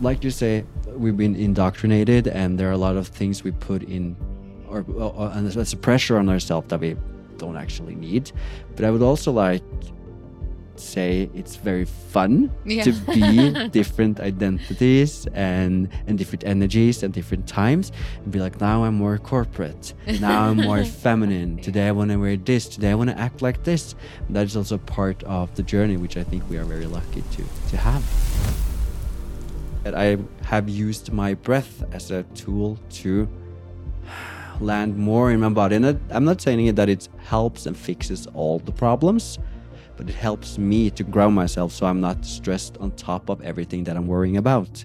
like you say, we've been indoctrinated, and there are a lot of things we put in, or, or and there's a pressure on ourselves that we don't actually need. But I would also like say it's very fun Yeah. to be different identities and and different energies and different times and be like now i'm more corporate. Now i'm more feminine. Today i want to wear this. Today i want to act like this. That is also part of the journey which i think we are very lucky to to have that i have used my breath as a tool to land more in my body and i'm not saying that it helps and fixes all the problems but it helps me to ground myself so I'm not stressed on top of everything that I'm worrying about.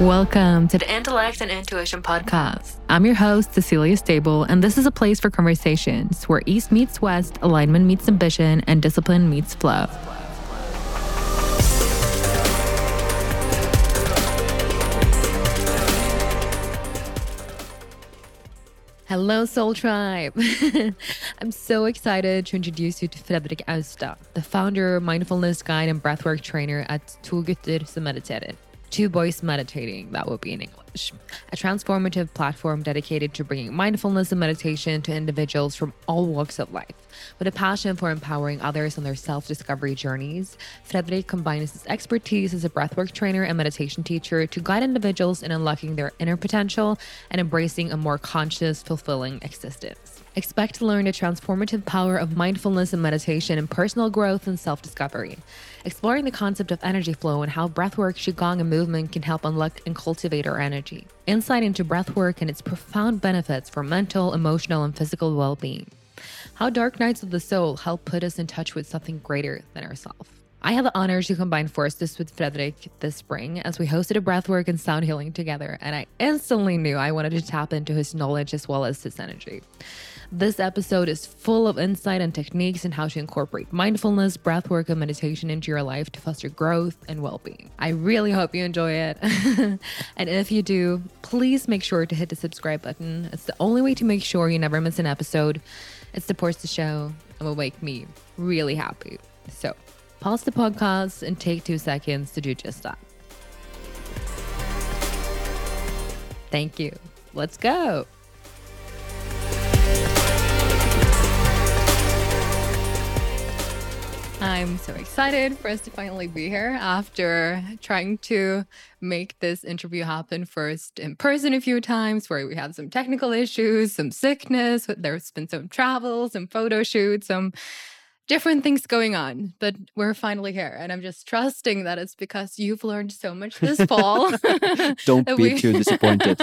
Welcome to the Intellect and Intuition Podcast. I'm your host, Cecilia Stable, and this is a place for conversations where East meets West, alignment meets ambition, and discipline meets flow. Hello, Soul Tribe. I'm so excited to introduce you to Fredrik Austad, the founder, mindfulness guide, and breathwork trainer at som mediterer. Two Boys Meditating, that would be in English. A transformative platform dedicated to bringing mindfulness and meditation to individuals from all walks of life. With a passion for empowering others on their self discovery journeys, Fredrik combines his expertise as a breathwork trainer and meditation teacher to guide individuals in unlocking their inner potential and embracing a more conscious, fulfilling existence. Expect to learn the transformative power of mindfulness and meditation in personal growth and self discovery, exploring the concept of energy flow and how breathwork, qigong, and movement can help unlock and cultivate our energy. Insight into breathwork and its profound benefits for mental, emotional, and physical well being. How dark nights of the soul help put us in touch with something greater than ourselves. I had the honor to combine forces with Fredrik this spring as we hosted a breathwork and sound healing together, and I instantly knew I wanted to tap into his knowledge as well as his energy. This episode is full of insight and techniques in how to incorporate mindfulness, breathwork, and meditation into your life to foster growth and well being. I really hope you enjoy it. and if you do, please make sure to hit the subscribe button. It's the only way to make sure you never miss an episode. It supports the show and will make me really happy. So, pause the podcast and take two seconds to do just that. Thank you. Let's go. I'm so excited for us to finally be here after trying to make this interview happen first in person a few times where we had some technical issues, some sickness, there's been some travel, some photo shoots, some different things going on. But we're finally here. And I'm just trusting that it's because you've learned so much this fall. Don't be too disappointed.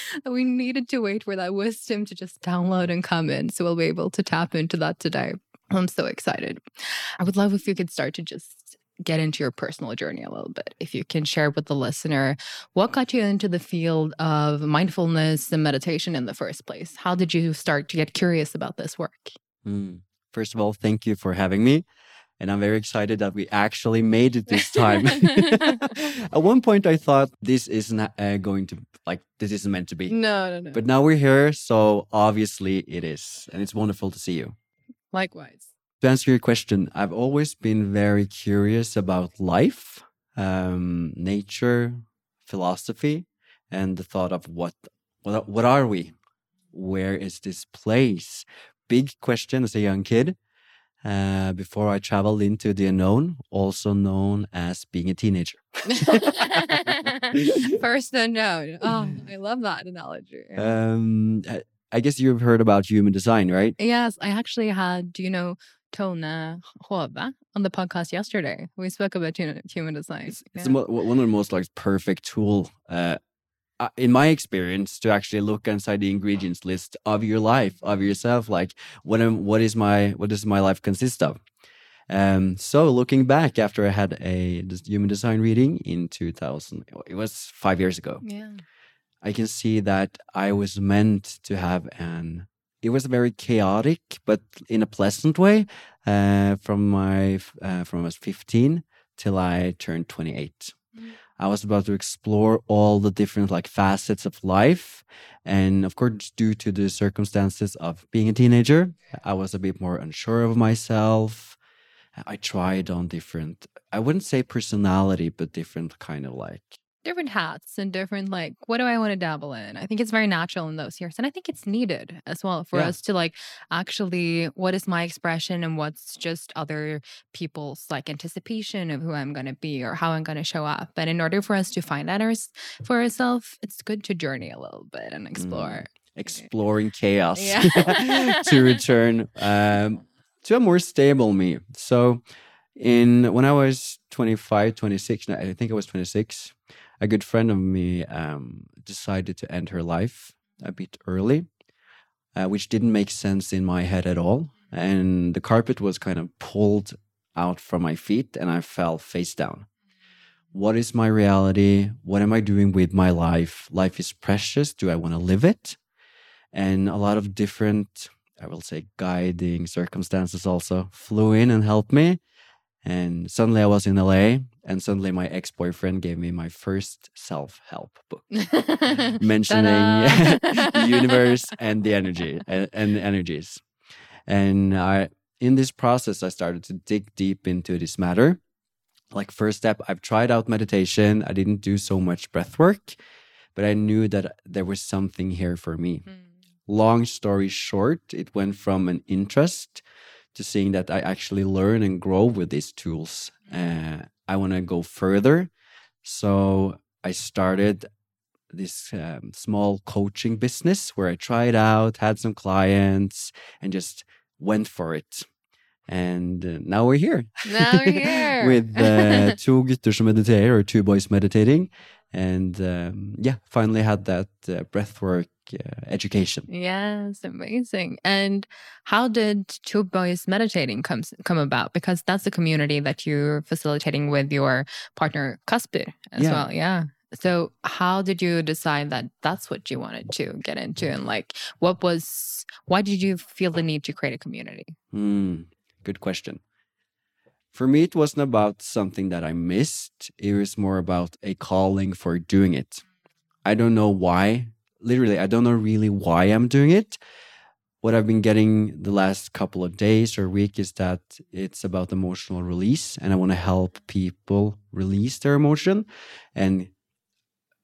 we needed to wait for that wisdom to just download and come in. So we'll be able to tap into that today. I'm so excited. I would love if you could start to just get into your personal journey a little bit. If you can share with the listener what got you into the field of mindfulness and meditation in the first place. How did you start to get curious about this work? Mm. First of all, thank you for having me. And I'm very excited that we actually made it this time. At one point, I thought this isn't uh, going to, like, this isn't meant to be. No, no, no. But now we're here. So obviously it is. And it's wonderful to see you. Likewise. To answer your question, I've always been very curious about life, um, nature, philosophy, and the thought of what, what, what are we? Where is this place? Big question as a young kid. Uh, before I traveled into the unknown, also known as being a teenager. First unknown. Oh, I love that analogy. Um, I- guess you've heard about human design, right? Yes, I actually had, do you know, Tone Hove on the podcast yesterday. We spoke about human, human design. It's, Yeah. it's one of the most like perfect tool, uh, uh, in my experience, to actually look inside the ingredients list of your life, of yourself. Like, what am, what is my, what does my life consist of? Um, so looking back after I had a human design reading in 2000, it was five years ago. yeah. I can see that I was meant to have an. It was very chaotic, but in a pleasant way. Uh, from my uh, from I was fifteen till I turned twenty eight, Mm. I was about to explore all the different like facets of life. And of course, due to the circumstances of being a teenager, I was a bit more unsure of myself. I tried on different, I wouldn't say personality, but different kind of like different hats and different like what do I want to dabble in? I think it's very natural in those years. And I think it's needed as well for Yeah. us to like actually what is my expression and what's just other people's like anticipation of who I'm gonna be or how I'm gonna show up. And in order for us to find that ours for ourselves, it's good to journey a little bit and explore. exploring chaos Yeah. to return um, to a more stable me. So, in when I was 25, 26, I think I was 26, a good friend of me um, decided to end her life a bit early, uh, which didn't make sense in my head at all. And the carpet was kind of pulled out from my feet, and I fell face down. What is my reality? What am I doing with my life? Life is precious. Do I want to live it? and a lot of different i will say guiding circumstances also flew in and helped me and suddenly i was in la and suddenly my ex-boyfriend gave me my first self-help book. Mentioning the universe and the energy and, and the energies. And i in this process i started to dig deep into this matter. Like first step i've tried out meditation. I didn't do so much breath work but i knew that there was something here for me. Mm. long story short, it went from an interest to seeing that I actually learn and grow with these tools. Uh, I want to go further. So I started this um, small coaching business where I tried out, had some clients, and just went for it. And uh, now we're here. Now we're here. With uh, To gutter som mediterer, or two boys meditating. And um, yeah, finally had that uh, breathwork uh, education. Yes, amazing. And how did Two Boys Meditating come come about? Because that's the community that you're facilitating with your partner Kasper as Yeah. well. Yeah. So how did you decide that that's what you wanted to get into? And like what was why did you feel the need to create a community? Hmm, good question. For me, it wasn't about something that I missed. It was more about a calling for doing it. I don't know why. Literally, I don't know really why I'm doing it. What I've been getting the last couple of days or week is that it's about emotional release, and I want to help people release their emotion. And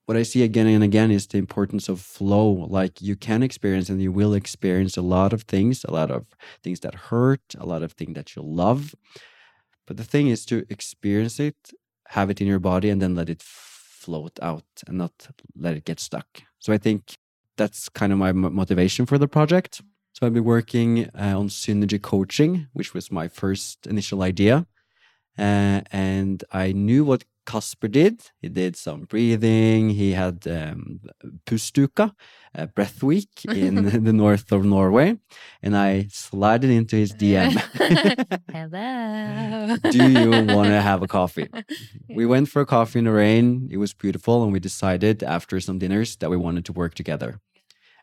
what I see again and again is the importance of flow. Like you can experience and you will experience a lot of things, a lot of things that hurt, a lot of things that you love. But the thing is to experience it, have it in your body, and then let it float out and not let it get stuck. So I think that's kind of my motivation for the project. So I've been working uh, on synergy coaching, which was my first initial idea. Uh, and I knew what Kasper did. He did some breathing. He had um, pusteuke, uh, breath week in the north of Norway. And I slid it into his DM. Hello. Do you want to have a coffee? We went for a coffee in the rain. It was beautiful. And we decided after some dinners that we wanted to work together.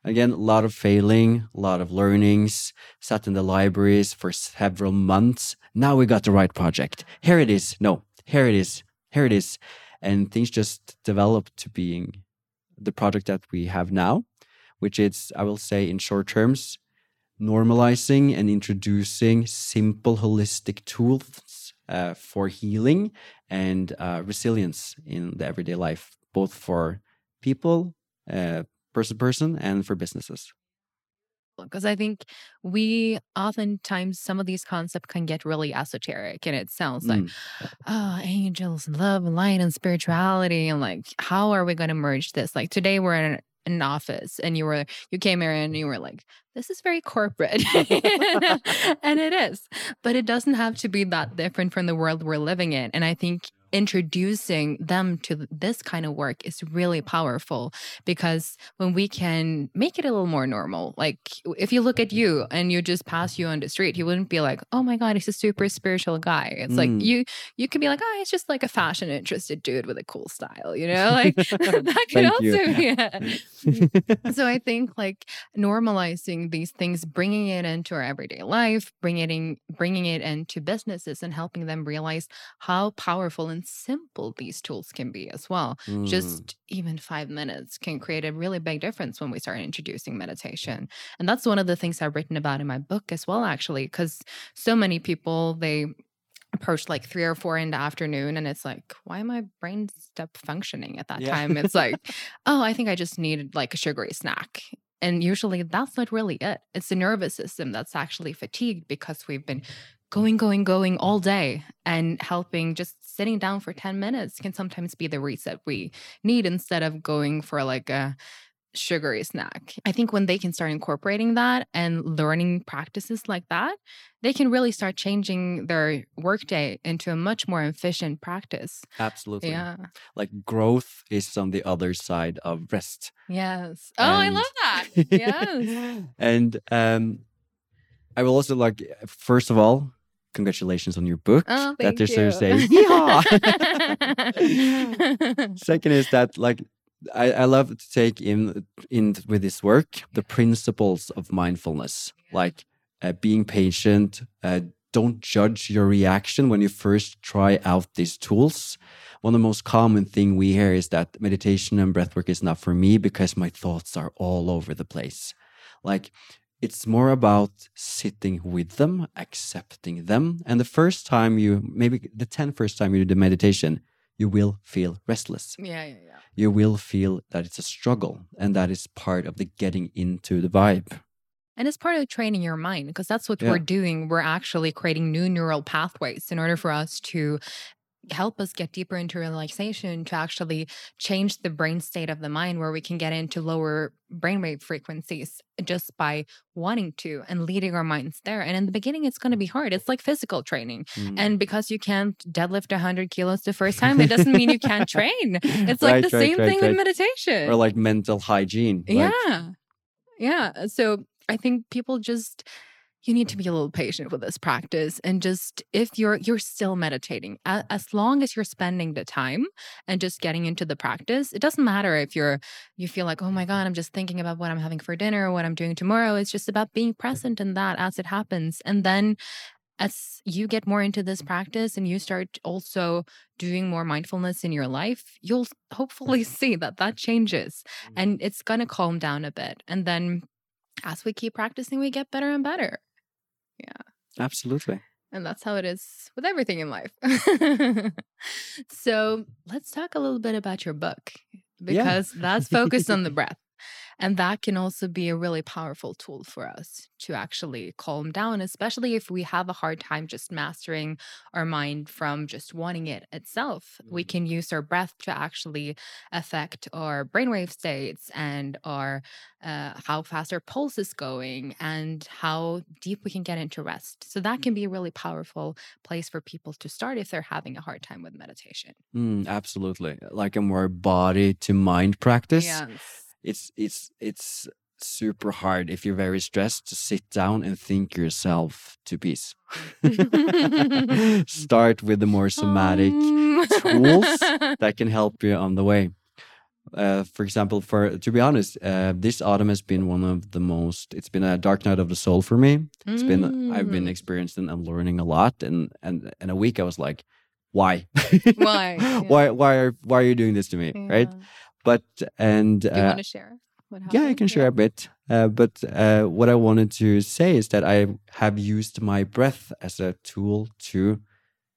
Again, a lot of failing, a lot of learnings, sat in the libraries for several months. Now we got the right project. Here it is. No, here it is. Here it is. And things just developed to being the project that we have now, which is, I will say, in short terms, normalizing and introducing simple holistic tools uh, for healing and uh, resilience in the everyday life, both for people, uh, person to person, and for businesses. Because I think we oftentimes some of these concepts can get really esoteric and it sounds like Mm. oh angels and love and light and spirituality and like how are we going to merge this like today we're in an office and you were you came here and you were like this is very corporate and it is but it doesn't have to be that different from the world we're living in and i think introducing them to this kind of work is really powerful because when we can make it a little more normal like if you look at you and you just pass you on the street you wouldn't be like oh my god he's a super spiritual guy it's like Mm. you you could be like oh he's just like a fashion interested dude with a cool style you know like that could also you. be it. so i think like normalizing these things bringing it into our everyday life bringing it in, bringing it into businesses and helping them realize how powerful and simple these tools can be as well. Mm. Just even five minutes can create a really big difference when we start introducing meditation. And that's one of the things I've written about in my book as well, actually, because so many people, they approach like three or four in the afternoon and it's like why am my brain stop functioning at that Yeah. time it's like oh i think i just needed like a sugary snack and usually that's not really it it's the nervous system that's actually fatigued because we've been going going going all day and helping just sitting down for 10 minutes can sometimes be the reset we need instead of going for like a sugary snack. I think when they can start incorporating that and learning practices like that, they can really start changing their workday into a much more efficient practice. Absolutely. Yeah. Like growth is on the other side of rest. Yes. Oh, I love that. Yes. and um, I will also like, first of all, congratulations on your book. Oh, that thank deserves you. a yeehaw. Second is that like I, I love to take in in with this work the principles of mindfulness, like uh, being patient. Uh, don't judge your reaction when you first try out these tools. One of the most common thing we hear is that meditation and breathwork is not for me because my thoughts are all over the place. Like it's more about sitting with them, accepting them. And the first time you, maybe the 10 first time you do the meditation, you will feel restless. yeah, yeah, yeah. You will feel that it's a struggle. And that is part of the getting into the vibe. And it's part of training your mind because that's what Yeah. we're doing. We're actually creating new neural pathways in order for us to help us get deeper into relaxation to actually change the brain state of the mind where we can get into lower brainwave frequencies just by wanting to and leading our minds there. And in the beginning, it's going to be hard. It's like physical training. Mm. And because you can't deadlift 100 kilos the first time, it doesn't mean you can't train. It's like Right, the right, same right, thing with meditation. Or like mental hygiene. Yeah. Yeah. So I think people just you need to be a little patient with this practice and just if you're you're still meditating as long as you're spending the time and just getting into the practice it doesn't matter if you're you feel like oh my god i'm just thinking about what i'm having for dinner or what i'm doing tomorrow it's just about being present in that as it happens and then as you get more into this practice and you start also doing more mindfulness in your life you'll hopefully see that that changes mm-hmm. and it's going to calm down a bit. And then as we keep practicing, we get better and better. Absolutely. And that's how it is with everything in life. so mm. let's talk a little bit about your book because that's focused on the breath. And that can also be a really powerful tool for us to actually calm down, especially if we have a hard time just mastering our mind from just wanting it itself. We Mhm. can use our breath to actually affect our brainwave states and our uh, how fast our pulse is going and how deep we can get into rest. So that can be a really powerful place for people to start if they're having a hard time with meditation. Mm, absolutely. Like a more body to mind practice. It's it's it's super hard if you're very stressed to sit down and think yourself to peace. Start with the more somatic Um. tools that can help you on the way. Uh, for example, for to be honest, uh, this autumn has been one of the most. It's been a dark night of the soul for me. It's been I've been Mm. experiencing and learning a lot, and and in a week I was like, why, Why? Yeah. why, why are why are you doing this to me, right? But and Do you uh, want to share? Yeah, I can share a bit. Uh, but uh, what I wanted to say is that I have used my breath as a tool to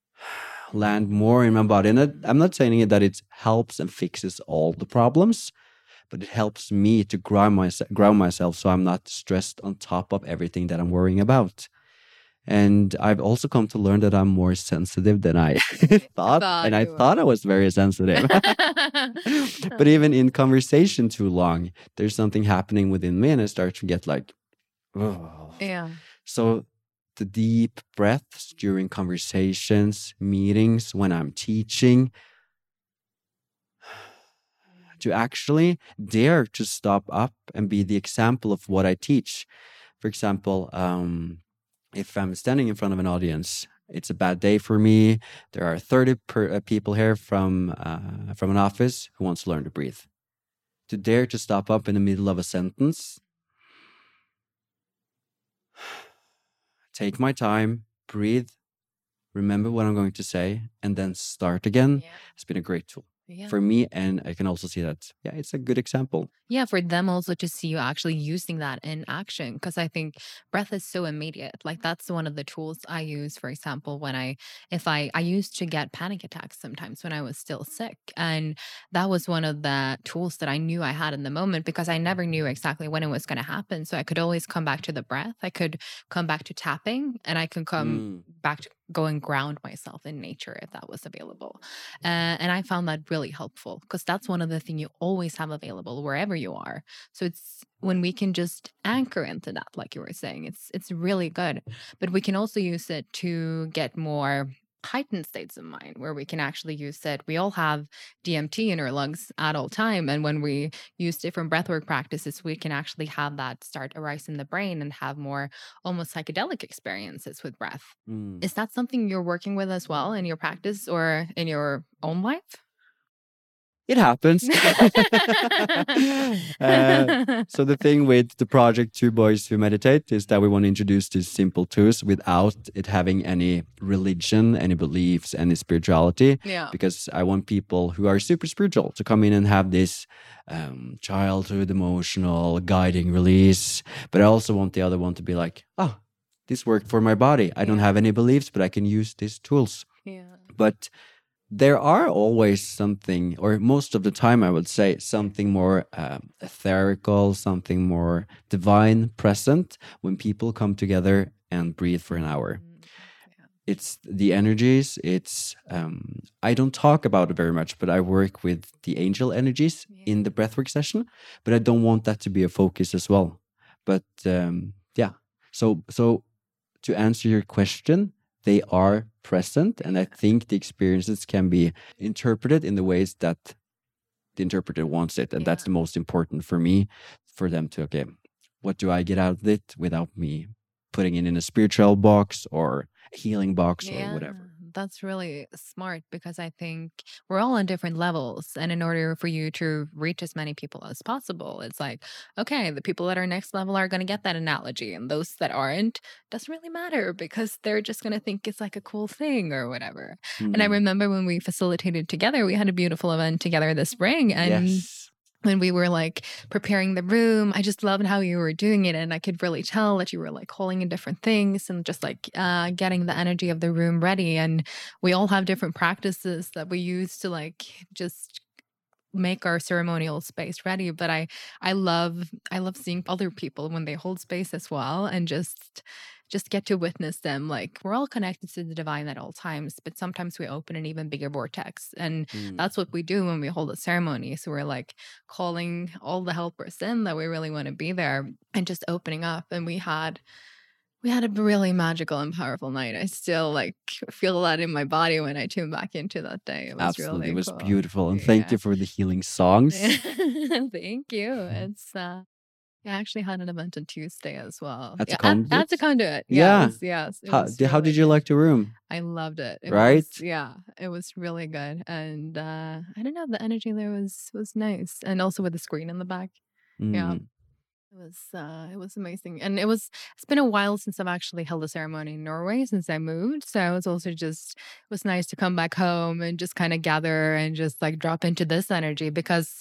land more in my body. And I'm not saying that it helps and fixes all the problems, but it helps me to ground, myself, ground myself so I'm not stressed on top of everything that I'm worrying about. And I've also come to learn that I'm more sensitive than I thought. Thought and I were. thought I was very sensitive. but even in conversation too long, there's something happening within me, and I start to get like, oh. yeah. So the deep breaths during conversations, meetings, when I'm teaching, to actually dare to stop up and be the example of what I teach. For example, um, if I'm standing in front of an audience, it's a bad day for me. There are 30 per, uh, people here from uh, from an office who wants to learn to breathe. To dare to stop up in the middle of a sentence, take my time, breathe, remember what I'm going to say, and then start again Yeah. has been a great tool Yeah. for me. And I can also see that, yeah, it's a good example. Yeah, for them also to see you actually using that in action. Because I think breath is so immediate. Like that's one of the tools I use, for example, when I, if I, I used to get panic attacks sometimes when I was still sick. And that was one of the tools that I knew I had in the moment because I never knew exactly when it was going to happen. So I could always come back to the breath. I could come back to tapping and I can come Mm. Back to go and ground myself in nature if that was available. Uh, and I found that really helpful because that's one of the things you always have available wherever you are. So it's when we can just anchor into that, like you were saying, it's it's really good. But we can also use it to get more heightened states of mind where we can actually use it. We all have DMT in our lungs at all time. And when we use different breathwork practices, we can actually have that start arise in the brain and have more almost psychedelic experiences with breath. Mm. Is that something you're working with as well in your practice or in your own life? It happens. Uh, so the thing with the project Two Boys Who Meditate is that we want to introduce these simple tools without it having any religion, any beliefs, any spirituality. yeah. Because I want people who are super spiritual to come in and have this um, childhood emotional guiding release. But I also want the other one to be like, oh, this worked for my body. I don't have any beliefs, but I can use these tools Yeah. but there are always something or most of the time i would say something more um, etherical something more divine present when people come together and breathe for an hour. Mm, it's the energies it's um, i don't talk about it very much but i work with the angel energies Yeah. in the breathwork session but i don't want that to be a focus as well. But um, yeah. So so to answer your question they are present and i think the experiences can be interpreted in the ways that the interpreter wants it and that's the most important for me for them to okay what do i get out of it without me putting it in a spiritual box or a healing box or whatever That's really smart because I think we're all on different levels. And in order for you to reach as many people as possible, it's like, okay, the people that are next level are going to get that analogy. And those that aren't, doesn't really matter because they're just going to think it's like a cool thing or whatever. And I Mm, remember when we facilitated together, we had a beautiful event together this spring. And yes when we were like preparing the room i just loved how you were doing it and i could really tell that you were like calling in different things and just like uh, getting the energy of the room ready and we all have different practices that we use to like just make our ceremonial space ready but i i love i love seeing other people when they hold space as well and just just get to witness them like we're all connected to the divine at all times but sometimes we open an even bigger vortex and Mm, that's what we do when we hold a ceremony. So we're like calling all the helpers in that we really want to be there and just opening up. And we had we had a really magical and powerful night. I still like feel that in my body when I tune back into that day. It was absolutely really it was cool. beautiful and thank you for the healing songs Thank you. It's uh I actually had an event on Tuesday as well. At the yeah, at, at the conduit? conduit. Yeah. Yes, yes. how, di- how did you like the room I loved it. It Right? was- yeah, it was really good, and uh, I don't know, the energy there was was nice, and also with the screen in the back, Yeah. Mm, it was uh, it was amazing, and it was it's been a while since I've actually held a ceremony in Norway since I moved, so it was also just it was nice to come back home and just kind of gather and just like drop into this energy because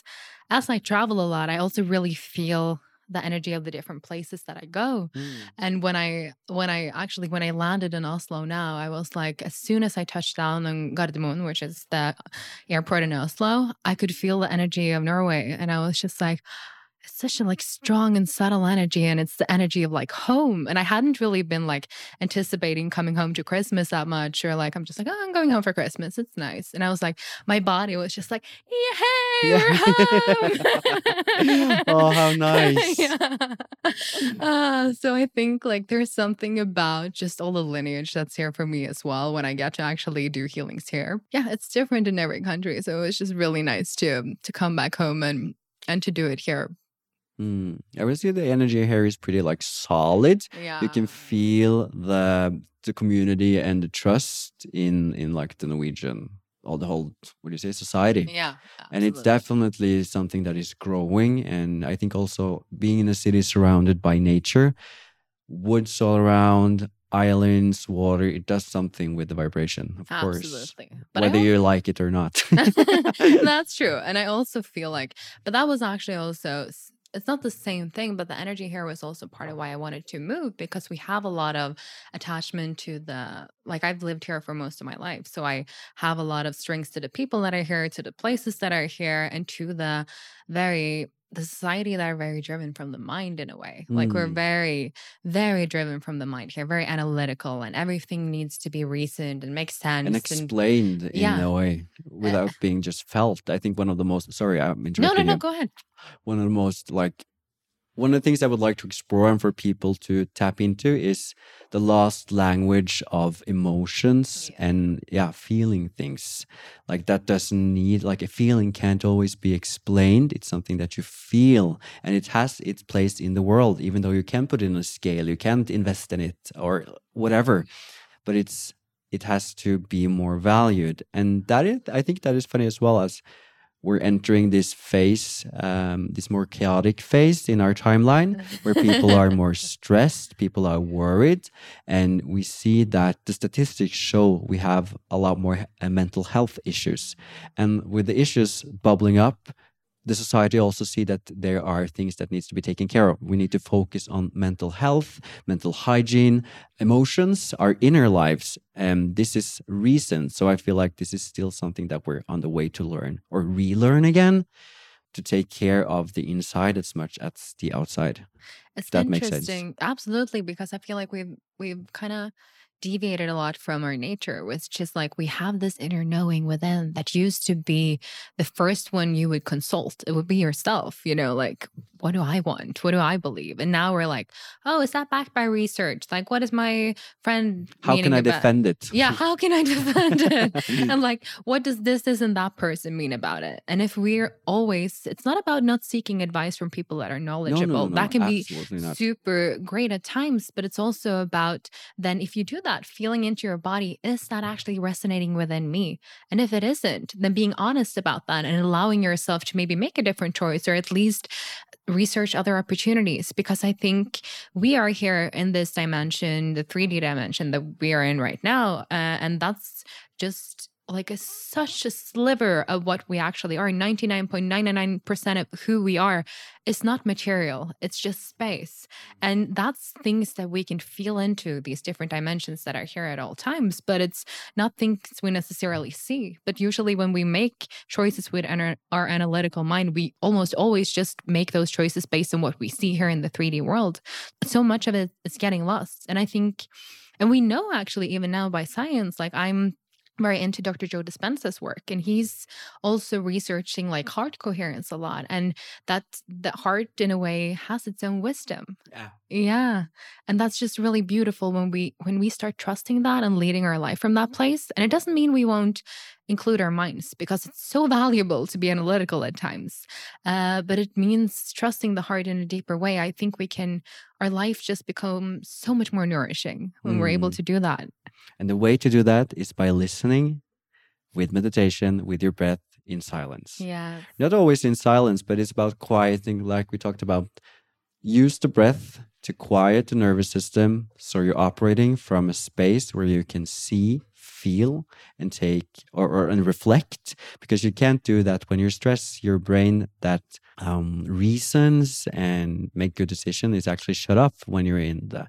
as I travel a lot, I also really feel the energy of the different places that I go. mm. And when I when I actually when I landed in Oslo now, I was like, as soon as I touched down on Gardermoen, which is the airport in Oslo, I could feel the energy of Norway, and I was just like. It's such a like strong and subtle energy, and it's the energy of like home. And I hadn't really been like anticipating coming home to Christmas that much, or like I'm just like, oh, I'm going home for Christmas. It's nice. And I was like, my body was just like, yay, Yeah. we're home. Oh, how nice. yeah. Uh, so I think like there's something about just all the lineage that's here for me as well when I get to actually do healings here. Yeah, it's different in every country. So it's just really nice to to come back home and and to do it here. Mm. I would say the energy here is pretty like solid. Yeah. You can feel the the community and the trust in in like the Norwegian or the whole what do you say society. Yeah. And it's definitely something that is growing. And I think also being in a city surrounded by nature, woods all around, islands, water, it does something with the vibration, of course. But Whether you like it or not. That's true. And I also feel like, but that was actually also, it's not the same thing, but the energy here was also part of why I wanted to move because we have a lot of attachment to the, like I've lived here for most of my life. So I have a lot of strings to the people that are here, to the places that are here, and to the very, the society that are very driven from the mind in a way. Like we're Mm. very, very driven from the mind here, very analytical, and everything needs to be reasoned and make sense. and explained in Yeah. a way without being just felt. I think one of the most, sorry, I'm no, interrupting no, no, you. go ahead. one of the most like one of the things I would like to explore and for people to tap into is the lost language of emotions oh, Yeah. and yeah, feeling things. Like that doesn't need like a feeling can't always be explained. It's something that you feel and it has its place in the world, even though you can't put it in a scale, you can't invest in it or whatever. But it's it has to be more valued. And that is I think that is funny as well as we're entering this phase, um, this more chaotic phase in our timeline, where people are more stressed, people are worried, and we see that the statistics show we have a lot more uh, mental health issues. And with the issues bubbling up, the society also see that there are things that needs to be taken care of. We need to focus on mental health, mental hygiene, emotions, our inner lives. And this is recent. So I feel like this is still something that we're on the way to learn or relearn again to take care of the inside as much as the outside. It's that makes sense. interesting. Absolutely, because I feel like we've we've kind of deviated a lot from our nature, which is like we have this inner knowing within that used to be the first one you would consult. It would be yourself, you know, like what do I want? What do I believe? And now we're like, oh, is that backed by research? Like, what is my friend? How can I about- defend it? Yeah, how can I defend it? and like, what does this, this, and that person mean about it? And if we're always, it's not about not seeking advice from people that are knowledgeable. no, no, no, that can be super great at times, but it's also about then if you do that, feeling into your body, is that actually resonating within me? And if it isn't, then being honest about that and allowing yourself to maybe make a different choice or at least research other opportunities because I think we are here in this dimension, the 3D dimension that we are in right now. Uh, and that's just like a, such a sliver of what we actually are. 99.99% of who we are is not material, it's just space. And that's things that we can feel into these different dimensions that are here at all times, but it's not things we necessarily see. But usually, when we make choices with ana- our analytical mind, we almost always just make those choices based on what we see here in the 3D world. So much of it is getting lost. And I think, and we know actually, even now by science, like I'm very into Dr. Joe Dispenza's work, and he's also researching like heart coherence a lot, and that the heart, in a way, has its own wisdom. Yeah. Yeah, and that's just really beautiful when we when we start trusting that and leading our life from that mm-hmm. place. And it doesn't mean we won't include our minds because it's so valuable to be analytical at times. Uh, but it means trusting the heart in a deeper way. I think we can our life just become so much more nourishing when we're able Mm. to do that. And the way to do that is by listening with meditation, with your breath in silence. Yeah. Not always in silence, but it's about quieting, like we talked about. Use the breath to quiet the nervous system so you're operating from a space where you can see, feel, and take or, or and reflect because you can't do that when you're stressed. Your brain that um, reasons and make good decision is actually shut off when you're in the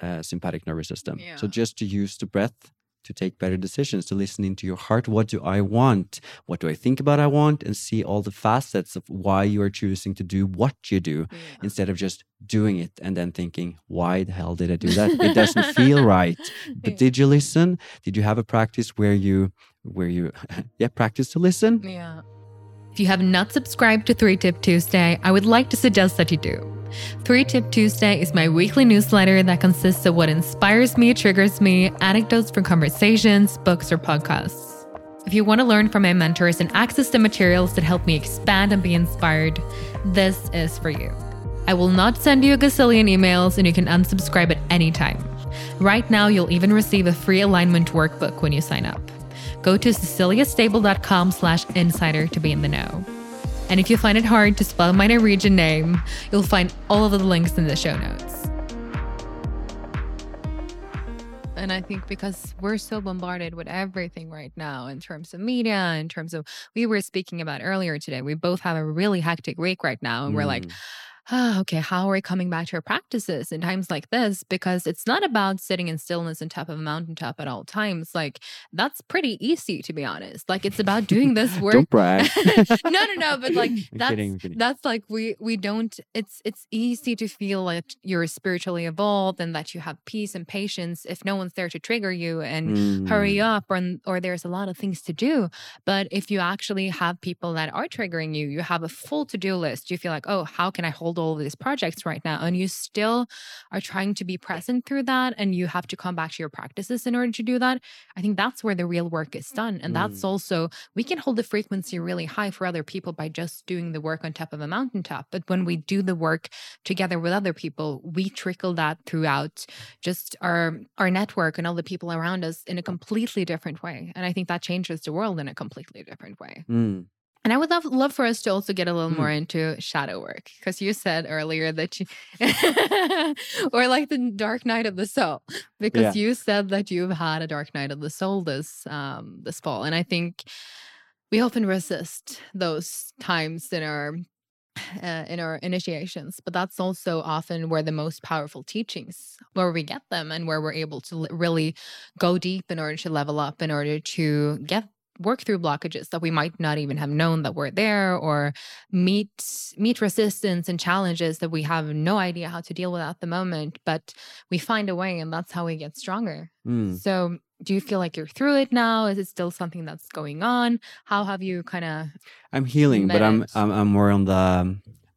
uh, sympathetic nervous system. So just to use the breath to take better decisions, to listen into your heart. What do I want? What do I think about I want? And see all the facets of why you are choosing to do what you do instead of just doing it and then thinking, why the hell did I do that? It doesn't feel right. But Yeah. did you listen? Did you have a practice where you where you yeah, practice to listen? Yeah. If you have not subscribed to 3 Tip Tuesday, I would like to suggest that you do. 3 Tip Tuesday is my weekly newsletter that consists of what inspires me, triggers me, anecdotes from conversations, books, or podcasts. If you want to learn from my mentors and access the materials that help me expand and be inspired, this is for you. I will not send you a gazillion emails and you can unsubscribe at any time. Right now, you'll even receive a free alignment workbook when you sign up. Go to ceciliastable.com slash insider to be in the know. And if you find it hard to spell my Norwegian name, you'll find all of the links in the show notes. And I think because we're so bombarded with everything right now in terms of media, in terms of we were speaking about earlier today, we both have a really hectic week right now. And we're like, Mm. Oh, okay, how are we coming back to our practices in times like this? Because it's not about sitting in stillness on top of a mountaintop at all times. Like that's pretty easy, to be honest. Like it's about doing this work. Don't brag. no, no, no. But like that's kidding, kidding. that's like we we don't. It's it's easy to feel like you're spiritually evolved and that you have peace and patience if no one's there to trigger you and hurry Mm. up or or there's a lot of things to do. But if you actually have people that are triggering you, you have a full to do list. You feel like, oh, how can I hold all of these projects right now? And you still are trying to be present through that, and you have to come back to your practices in order to do that. I think that's where the real work is done, and that's Mm. also we can hold the frequency really high for other people by just doing the work on top of a mountaintop. But when we do the work together with other people, we trickle that throughout just our our network and all the people around us in a completely different way. And I think that changes the world in a completely different way. Mm. And I would love love for us to also get a little Mm. more into shadow work because you said earlier that you or like the dark night of the soul because you said that you've had a dark night of the soul this um this fall and I think we often resist those times in our uh, in our initiations but that's also often where the most powerful teachings where we get them and where we're able to really go deep in order to level up in order to get work through blockages that we might not even have known that were there or meet meet resistance and challenges that we have no idea how to deal with at the moment but we find a way and that's how we get stronger Mm. so do you feel like you're through it now is it still something that's going on how have you kind of I'm healing, but I'm, I'm I'm more on the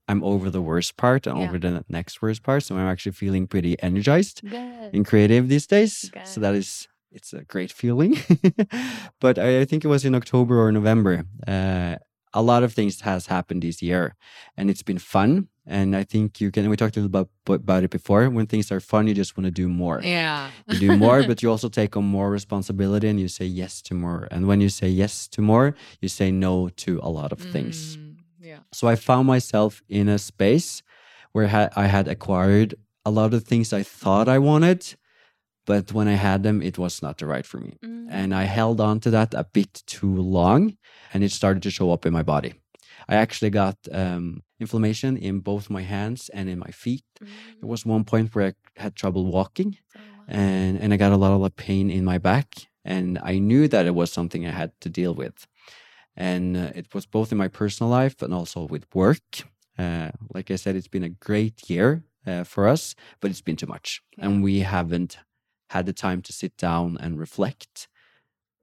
I'm over the worst part and Yeah. over the next worst part. So I'm actually feeling pretty energized good and creative these days. Okay. So that is it's a great feeling. but I, I think it was in October or November. Uh, a lot of things has happened this year, and it's been fun. And I think you can. We talked a little about about it before. When things are fun, you just want to do more. yeah You do more, but you also take on more responsibility, and you say yes to more. And when you say yes to more, you say no to a lot of things. Mm, yeah So I found myself in a space where I had acquired a lot of things I thought I wanted, but when I had them, it was not the right for me. Mm. And I held on to that a bit too long, and it started to show up in my body. I actually got um, inflammation in both my hands and in my feet. There was one point where I had trouble walking, and, and I got a lot of like, pain in my back. And I knew that it was something I had to deal with. And uh, it was both in my personal life and also with work. Uh, like I said, it's been a great year uh, for us, but it's been too much. And we haven't had the time to sit down and reflect.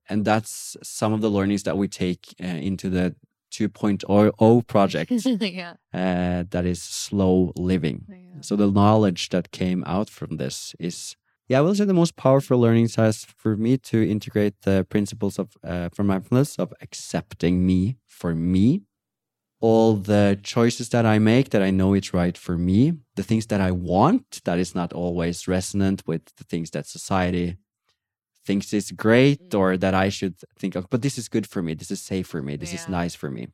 And that's some of the learnings that we take uh, into the 2.0 project yeah, uh, that is slow living. yeah. So the knowledge that came out from this is, yeah, I will say the most powerful learning has for me to integrate the principles of uh, from mindfulness of accepting me for me, all the choices that I make that I know it's right for me, the things that I want that is not always resonant with the things that society thinks is great or that I should think of. But this is good for me. This is safe for me. This is nice for me.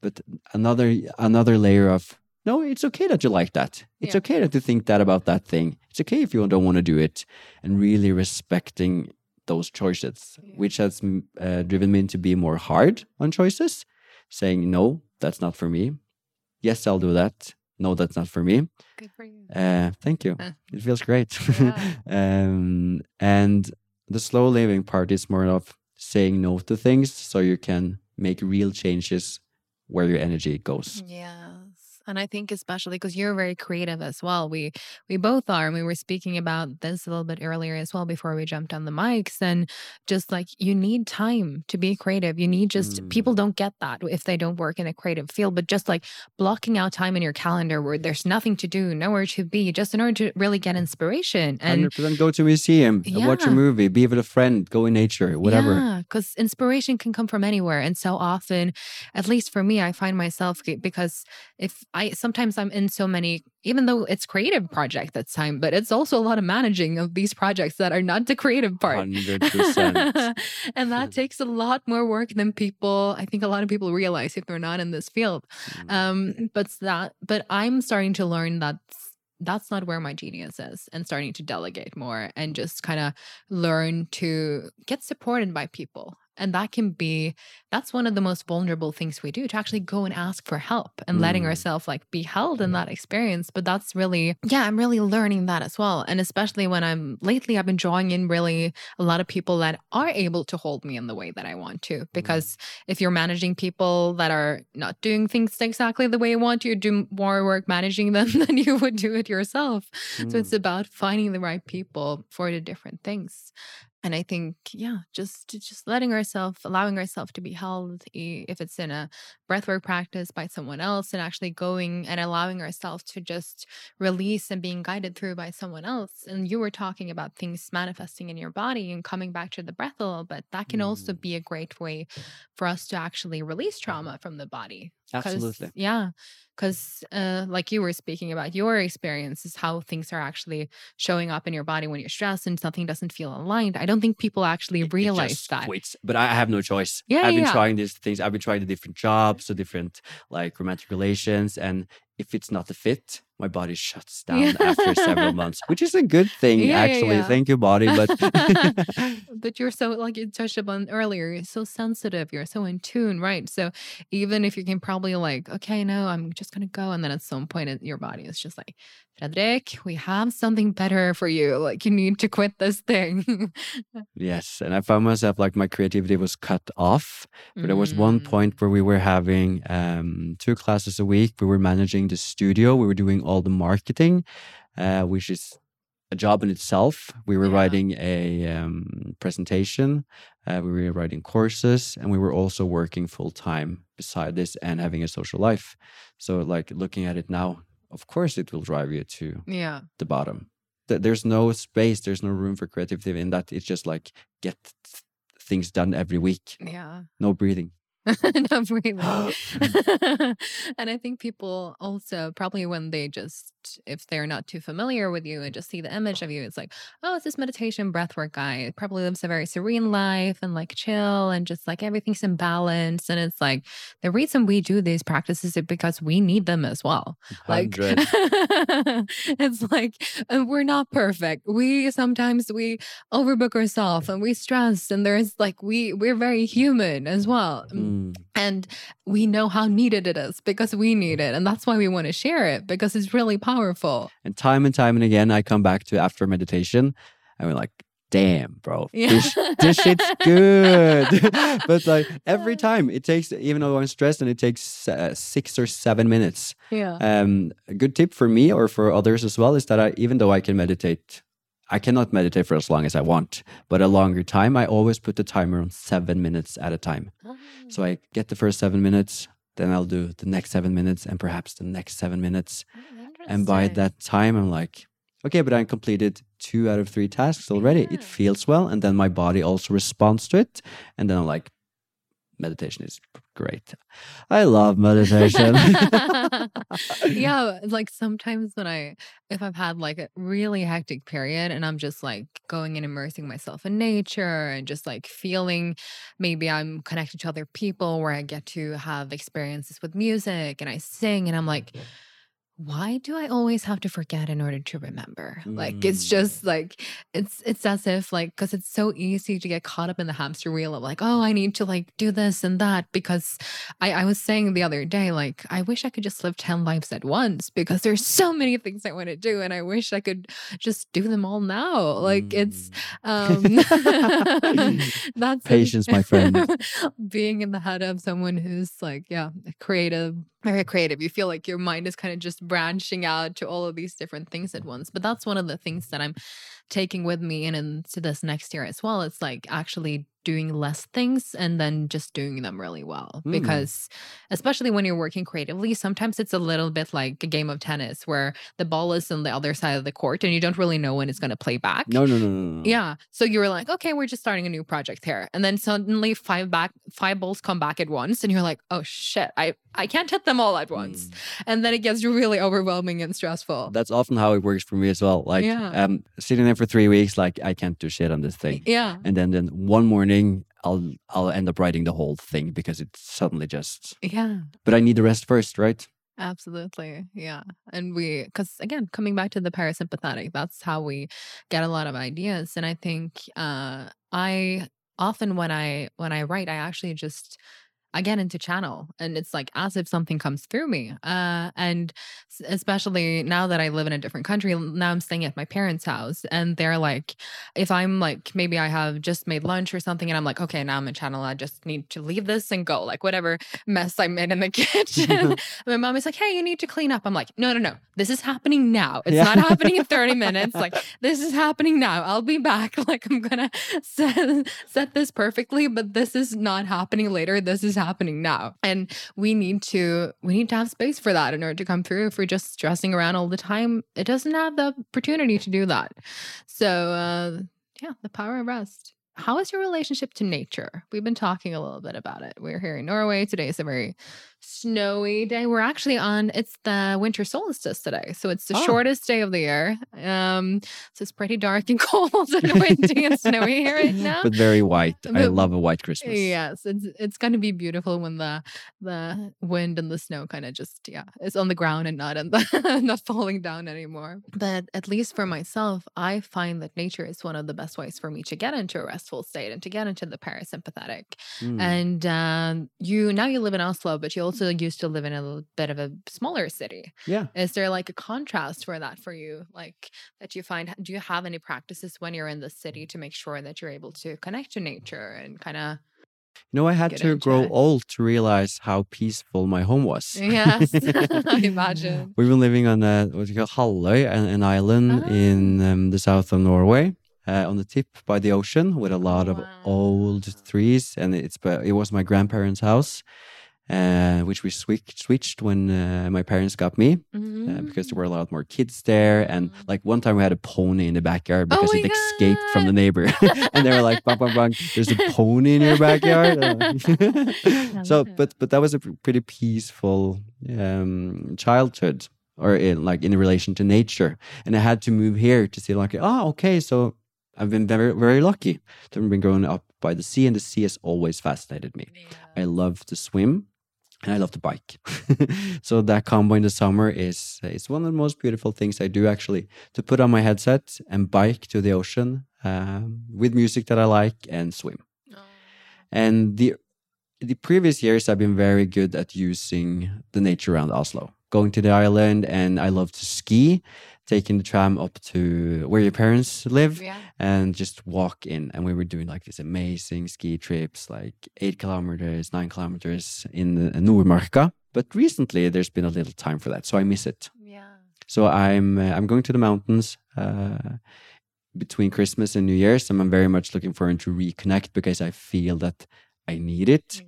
But another another layer of no, it's okay that you like that. It's Yeah. okay that you think that about that thing. It's okay if you don't want to do it, and really respecting those choices, Yeah. which has mm, uh, driven me to be more hard on choices, saying no, that's not for me. Yes, I'll do that. No, that's not for me. Good for you. Uh, thank you. It feels great. Yeah. um, and the slow living part is more of saying no to things so you can make real changes where your energy goes. Yes. And I think especially because you're very creative as well. We we both are. And we were speaking about this a little bit earlier as well before we jumped on the mics. And just like you need time to be creative. You need just Mm. people don't get that if they don't work in a creative field. But just like blocking out time in your calendar where there's nothing to do, nowhere to be, just in order to really get inspiration. And 100% go to a museum, uh, watch a movie, be with a friend, go in nature, whatever. Yeah, because inspiration can come from anywhere. And so often, at least for me, I find myself because if I sometimes I'm in so many, even though it's creative project that's time, but it's also a lot of managing of these projects that are not the creative part. 100%. and that takes a lot more work than people I think a lot of people realize if they're not in this field. Mm. Um, but that but I'm starting to learn that that's not where my genius is and starting to delegate more and just kind of learn to get supported by people and that can be that's one of the most vulnerable things we do to actually go and ask for help and letting Mm. ourselves like be held in that experience but that's really yeah i'm really learning that as well and especially when i'm lately i've been drawing in really a lot of people that are able to hold me in the way that i want to because if you're managing people that are not doing things exactly the way you want you do more work managing them than you would do it yourself so it's Mm. about finding the right people for the different things. And I think, yeah, just just letting ourselves, allowing ourselves to be held, if it's in a breathwork practice by someone else, and actually going and allowing ourselves to just release and being guided through by someone else. And you were talking about things manifesting in your body and coming back to the breath a little bit. That can also Mm. be a great way for us to actually release trauma from the body. Absolutely. Yeah. Because, uh, like you were speaking about your experience, is how things are actually showing up in your body when you're stressed and something doesn't feel aligned. I don't think people actually It- it realize just that. quits. But I have no choice. Yeah, I've been yeah. trying these things. I've been trying the different jobs, the different like romantic relations, and if it's not a fit, my body shuts down Yeah. after several months, which is a good thing Yeah, actually. yeah. Thank you, body. But but you're so like you touched upon earlier you're so sensitive you're so in tune right so even if you can probably like okay no i'm just gonna go and then at some point it, your body is just like Fredrik we have something better for you like you need to quit this thing yes, and I found myself like my creativity was cut off. But there was one Mm. point where we were having um, two classes a week. We were managing the studio. We were doing all the marketing, uh, which is a job in itself. We were Yeah. writing a um, presentation. Uh, we were writing courses, and we were also working full time beside this and having a social life. So, like looking at it now, of course, it will drive you to yeah the bottom. Th- There's no space. There's no room for creativity in that. It's just like get th- things done every week. yeah No breathing. Not really. and I think people also probably when they just if they're not too familiar with you and just see the image of you, it's like, oh, it's this meditation breathwork guy. It probably lives a very serene life and like chill and just like everything's in balance. And it's like the reason we do these practices is because we need them as well. Like it's like we're not perfect. We sometimes we overbook ourselves and we stress and there's like we we're very human as well. Mm. And we know how needed it is because we need it. And that's why we want to share it because it's really powerful. And time and time and again, I come back to after meditation and we're like, damn, bro, this, this shit's good. but like every time it takes, even though I'm stressed and it takes uh, six or seven minutes. yeah. Um, a good tip for me or for others as well is that I, even though I can meditate, I cannot meditate for as long as I want, but a longer time, I always put the timer on seven minutes at a time. So ah. I get the first seven minutes, then I'll do the next seven minutes and perhaps the next seven minutes. Oh, and by that time, I'm like, okay, but I completed two out of three tasks already. Yeah. It feels well. And then my body also responds to it. And then I'm like, meditation is great. I love meditation. yeah, like sometimes when I if I've had like a really hectic period and I'm just like going and immersing myself in nature and just like feeling maybe I'm connected to other people where I get to have experiences with music and I sing and I'm like why do I always have to forget in order to remember? Like it's Mm. just like it's it's as if like because it's so easy to get caught up in the hamster wheel of like oh I need to like do this and that because I I was saying the other day like I wish I could just live ten lives at once because there's so many things I want to do and I wish I could just do them all now. Like it's um that's Patience, my friend. being in the head of someone who's like yeah creative very creative. You feel like your mind is kind of just branching out to all of these different things at once but that's one of the things that i'm taking with me in into this next year as well. It's like actually doing less things and then just doing them really well Mm. because especially when you're working creatively sometimes it's a little bit like a game of tennis where the ball is on the other side of the court and you don't really know when it's going to play back no, no, no, no, no. yeah. So you were like, okay, we're just starting a new project here. And then suddenly five back five balls come back at once and you're like, oh shit, I, I can't hit them all at once. Mm. And then it gets really overwhelming and stressful. That's often how it works for me as well. Like, Yeah. um, sitting there for three weeks, like I can't do shit on this thing. Yeah. And then, then one morning, I'll I'll end up writing the whole thing because it's suddenly just. Yeah. But I need the rest first, right? Absolutely. Yeah. And we, because again, coming back to the parasympathetic, that's how we get a lot of ideas. And I think uh, I often when I when I write, I actually just I get into channel and it's like as if something comes through me. Uh, and especially now that I live in a different country, now I'm staying at my parents' house and they're like, if I'm like, maybe I have just made lunch or something and I'm like, okay, now I'm in channel. I just need to leave this and go, like whatever mess I made in the kitchen. my mom is like, hey, you need to clean up. I'm like, no, no, no, this is happening now. It's yeah. not happening in 30 minutes. Like, this is happening now. I'll be back. Like, I'm going to set, set this perfectly, but this is not happening later. This is happening now. And we need to we need to have space for that in order to come through. If we're just stressing around all the time, it doesn't have the opportunity to do that. So uh yeah, the power of rest. How is your relationship to nature? We've been talking a little bit about it. We're here in Norway. Today is a very snowy day. We're actually on it's the winter solstice today. So it's the oh. shortest day of the year. Um so it's pretty dark and cold and windy and snowy here right now. But very white. But, I love a white Christmas. Yes. It's it's gonna be beautiful when the the wind and the snow kind of just yeah, is on the ground and not in the not falling down anymore. But at least for myself, I find that nature is one of the best ways for me to get into a restful state and to get into the parasympathetic. Mm. And um, you now you live in Oslo, but you also used to live in a little bit of a smaller city. Yeah. Is there like a contrast for that for you? Like that you find, do you have any practices when you're in the city to make sure that you're able to connect to nature and kind of you know, I had to grow it. old to realize how peaceful my home was. Yes, I imagine. We've been living on a, what you call Halløy, an, an island ah. in um, the south of Norway uh, on the tip by the ocean with a lot wow. of old trees. And it's but it was my grandparents' house. Uh, which we switched switched when uh, my parents got me mm-hmm. uh, because there were a lot more kids there and mm-hmm. like one time we had a pony in the backyard oh because oh it God. escaped from the neighbor and they were like bang, bang, bang, there's a pony in your backyard so but but that was a pretty peaceful um, childhood or in like in relation to nature and i had to move here to see like oh okay so I've been very, very lucky to have been growing up by the sea, and the sea has always fascinated me. Yeah. I love to swim, and I love to bike. so that combo in the summer is it's one of the most beautiful things I do actually to put on my headset and bike to the ocean um, with music that I like and swim. Oh. And the the previous years I've been very good at using the nature around Oslo, going to the island, and I love to ski taking the tram up to where your parents live yeah. and just walk in. And we were doing like these amazing ski trips, like eight kilometers, nine kilometers in the Nordmarka. But recently, there's been a little time for that, so I miss it. Yeah. So I'm uh, I'm going to the mountains uh, between Christmas and New Year's, and I'm very much looking forward to reconnect because I feel that I need it.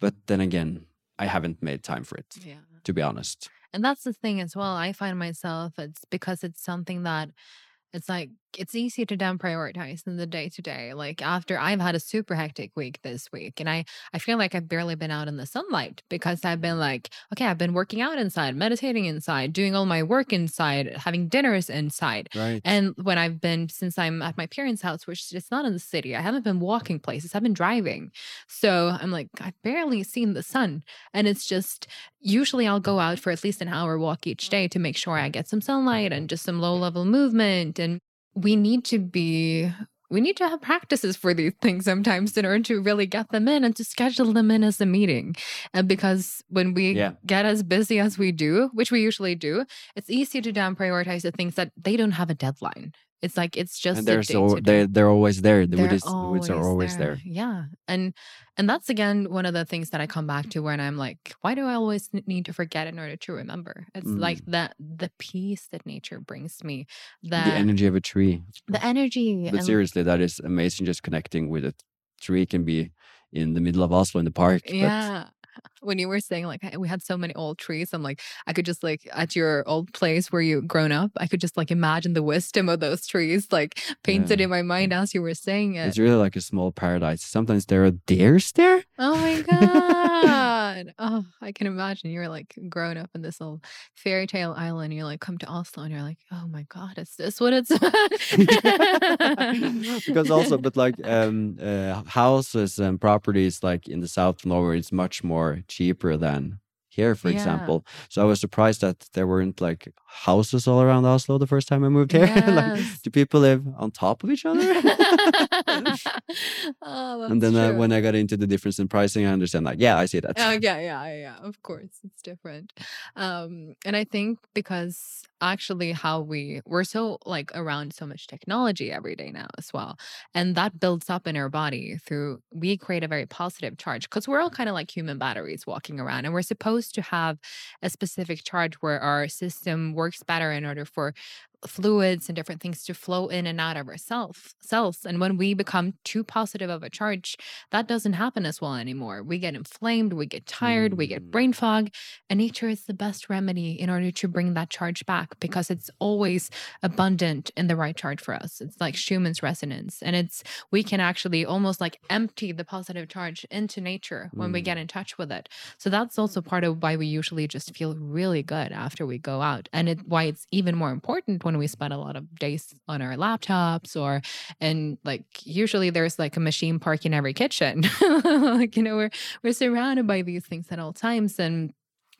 But then again, I haven't made time for it. Yeah. To be honest. And that's the thing as well. I find myself, it's because it's something that it's like it's easy to then prioritize in the day to day. Like after I've had a super hectic week this week, and I I feel like I've barely been out in the sunlight because I've been like, okay, I've been working out inside, meditating inside, doing all my work inside, having dinners inside. Right. And when I've been since I'm at my parents' house, which it's not in the city, I haven't been walking places. I've been driving, so I'm like I've barely seen the sun, and it's just usually I'll go out for at least an hour walk each day to make sure I get some sunlight and just some low level movement and we need to be we need to have practices for these things sometimes in order to really get them in and to schedule them in as a meeting. And because when we yeah. get as busy as we do, which we usually do, it's easy to down prioritize the things that they don't have a deadline. It's like it's just and they're so they they're always there. The they're woods, always, are always there. there. Yeah, and and that's again one of the things that I come back to when I'm like, why do I always need to forget in order to remember? It's mm. like that the peace that nature brings me, that the energy of a tree, the energy. But seriously, that is amazing. Just connecting with a tree can be in the middle of Oslo in the park. Yeah, when you were saying like we had so many old trees i'm like i could just like at your old place where you grown up i could just like imagine the wisdom of those trees like painted yeah. in my mind as you were saying it. it's really like a small paradise. Sometimes there are deers there oh my god oh i can imagine you're like growing up in this little fairy tale island you're like come to oslo and you're like oh my god is this what it's because also but like um uh, houses and properties like in the south of norway is much more cheaper than here, for Yeah. example. So I was surprised that there weren't like houses all around Oslo the first time I moved here. like, do people live on top of each other? oh, and then uh, when I got into the difference in pricing, I understand like, yeah, I see that. Oh yeah, yeah, yeah, yeah. Of course, it's different. Um, and I think because actually how we we're so like around so much technology every day now as well, and that builds up in our body through we create a very positive charge because we're all kind of like human batteries walking around, and we're supposed to have a specific charge where our system works better in order for fluids and different things to flow in and out of our self cells and when we become too positive of a charge that doesn't happen as well anymore we get inflamed we get tired we get Mm. brain fog and nature is the best remedy in order to bring that charge back because it's always abundant in the right charge for us it's like schumann's resonance and it's we can actually almost like empty the positive charge into nature when we Mm. get in touch with it so that's also part of why we usually just feel really good after we go out and it why it's even more important when we spend a lot of days on our laptops or and like usually there's like a machine park in every kitchen. Like you know we're we're surrounded by these things at all times and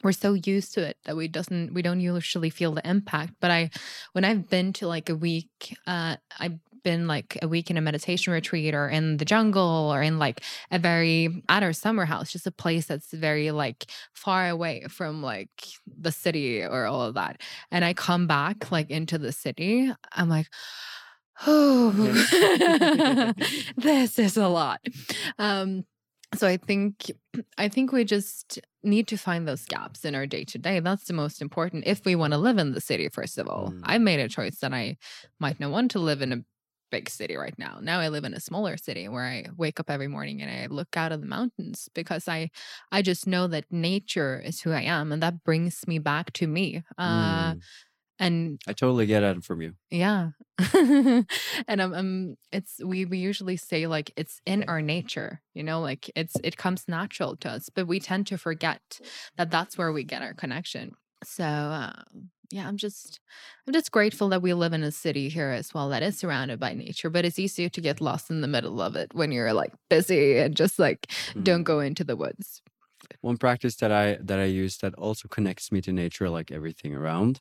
we're so used to it that we doesn't we don't usually feel the impact. But i when i've been to like a week uh i've been like a week in a meditation retreat or in the jungle or in like a very at our summer house just a place that's very like far away from like the city or all of that. And i come back like into the city i'm like oh this is a lot. Um so i think i think we just need to find those gaps in our day to day that's the most important if we want to live in the city first of all. Mm. i made a choice that i might not want to live in a big city right now now i live in a smaller city where i wake up every morning and i look out of the mountains because i i just know that nature is who i am and that brings me back to me uh Mm. and I totally get it from you. yeah. and I'm. it's we we usually say like it's in our nature, you know, like it's it comes natural to us, but we tend to forget that that's where we get our connection. So uh, yeah, I'm just I'm just grateful that we live in a city here as well that is surrounded by nature, but it's easier to get lost in the middle of it when you're like busy and just like don't Mm. go into the woods. One practice that I that I use that also connects me to nature, like everything around.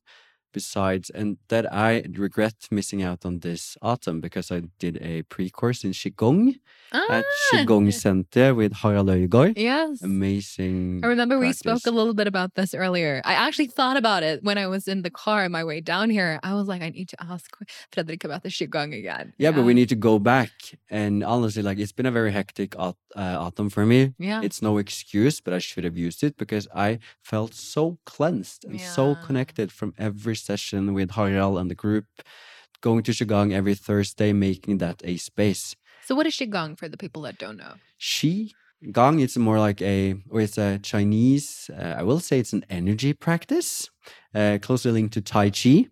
Besides, and that I regret missing out on this autumn because I did a pre-course in qigong at Ah, Qigong Center with Harald Øygaard. Yes. Amazing. I remember we spoke a little bit about this earlier. I actually thought about it when I was in the car on my way down here. I was like, I need to ask Fredrik about the Qigong again. Yeah, but we need to go back. And honestly, like it's been a very hectic aut- uh, autumn for me. Yeah. It's no excuse, but I should have used it because I felt so cleansed and so connected from every session with Harald and the group. Going to Qigong every Thursday, making that a space. So, what is Qigong for the people that don't know? Shi Gong, it's more like a, or it's a Chinese, uh, I will say it's an energy practice, uh, closely linked to Tai Chi,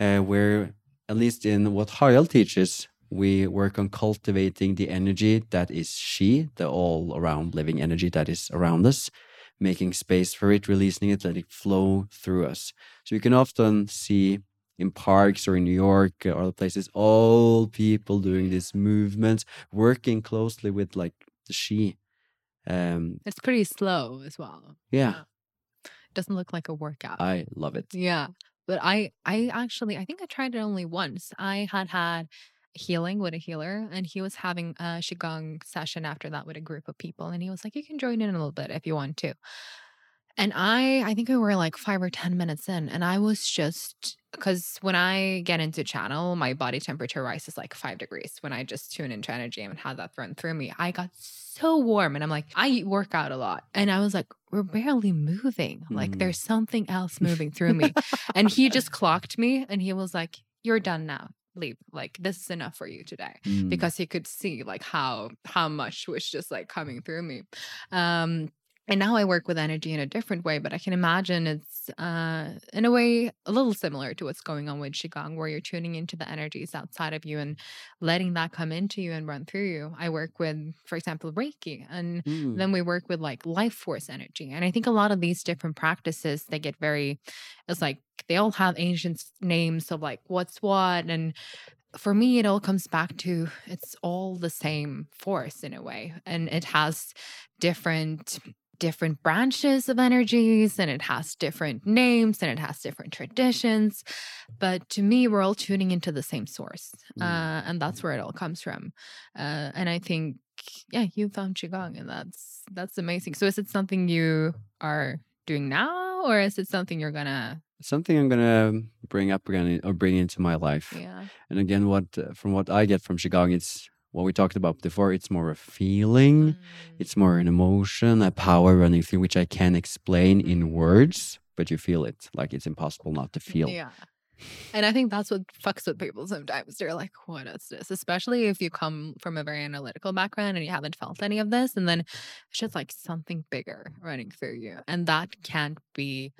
uh, where, at least in what Harald teaches, we work on cultivating the energy that is Qi, the all around living energy that is around us, making space for it, releasing it, letting it flow through us. So you can often see in parks or in New York or other places, all people doing this movement, working closely with like the Qi. Um, It's pretty slow as well. yeah, It Doesn't look like a workout. I love it. yeah. But I, I actually, I think I tried it only once. I had had healing with a healer and he was having a Qigong session after that with a group of people. And he was like, you can join in a little bit if you want to. And I, I think we were like five or 10 minutes in, and I was just because when I get into channel, my body temperature rises like five degrees when I just tune into energy and had that run through me. I got so warm, and I'm like, I work out a lot, and I was like, we're barely moving. Like, Mm. there's something else moving through me. and he just clocked me, and he was like, you're done now. Leave. Like, this is enough for you today Mm. because he could see like how how much was just like coming through me um and now i work with energy in a different way but i can imagine it's uh in a way a little similar to what's going on with qigong where you're tuning into the energies outside of you and letting that come into you and run through you i work with for example reiki and Mm. then we work with like life force energy and i think a lot of these different practices they get very it's like they all have ancient names of like what's what and for me it all comes back to it's all the same force in a way and it has different different branches of energies and it has different names and it has different traditions. But to me, we're all tuning into the same source. Mm. Uh, and that's where it all comes from. Uh, and I think, yeah, you found Qigong and that's that's amazing. So is it something you are doing now or is it something you're gonna Something I'm gonna bring up again or bring into my life. yeah. And again, what uh, from what I get from Qigong, it's what we talked about before. It's more a feeling. Mm. It's more an emotion, a power running through, which I can't explain in words, but you feel it. Like it's impossible not to feel. Yeah. And I think that's what fucks with people sometimes. They're like, what is this? Especially if you come from a very analytical background and you haven't felt any of this. And then it's just like something bigger running through you. And that can't be,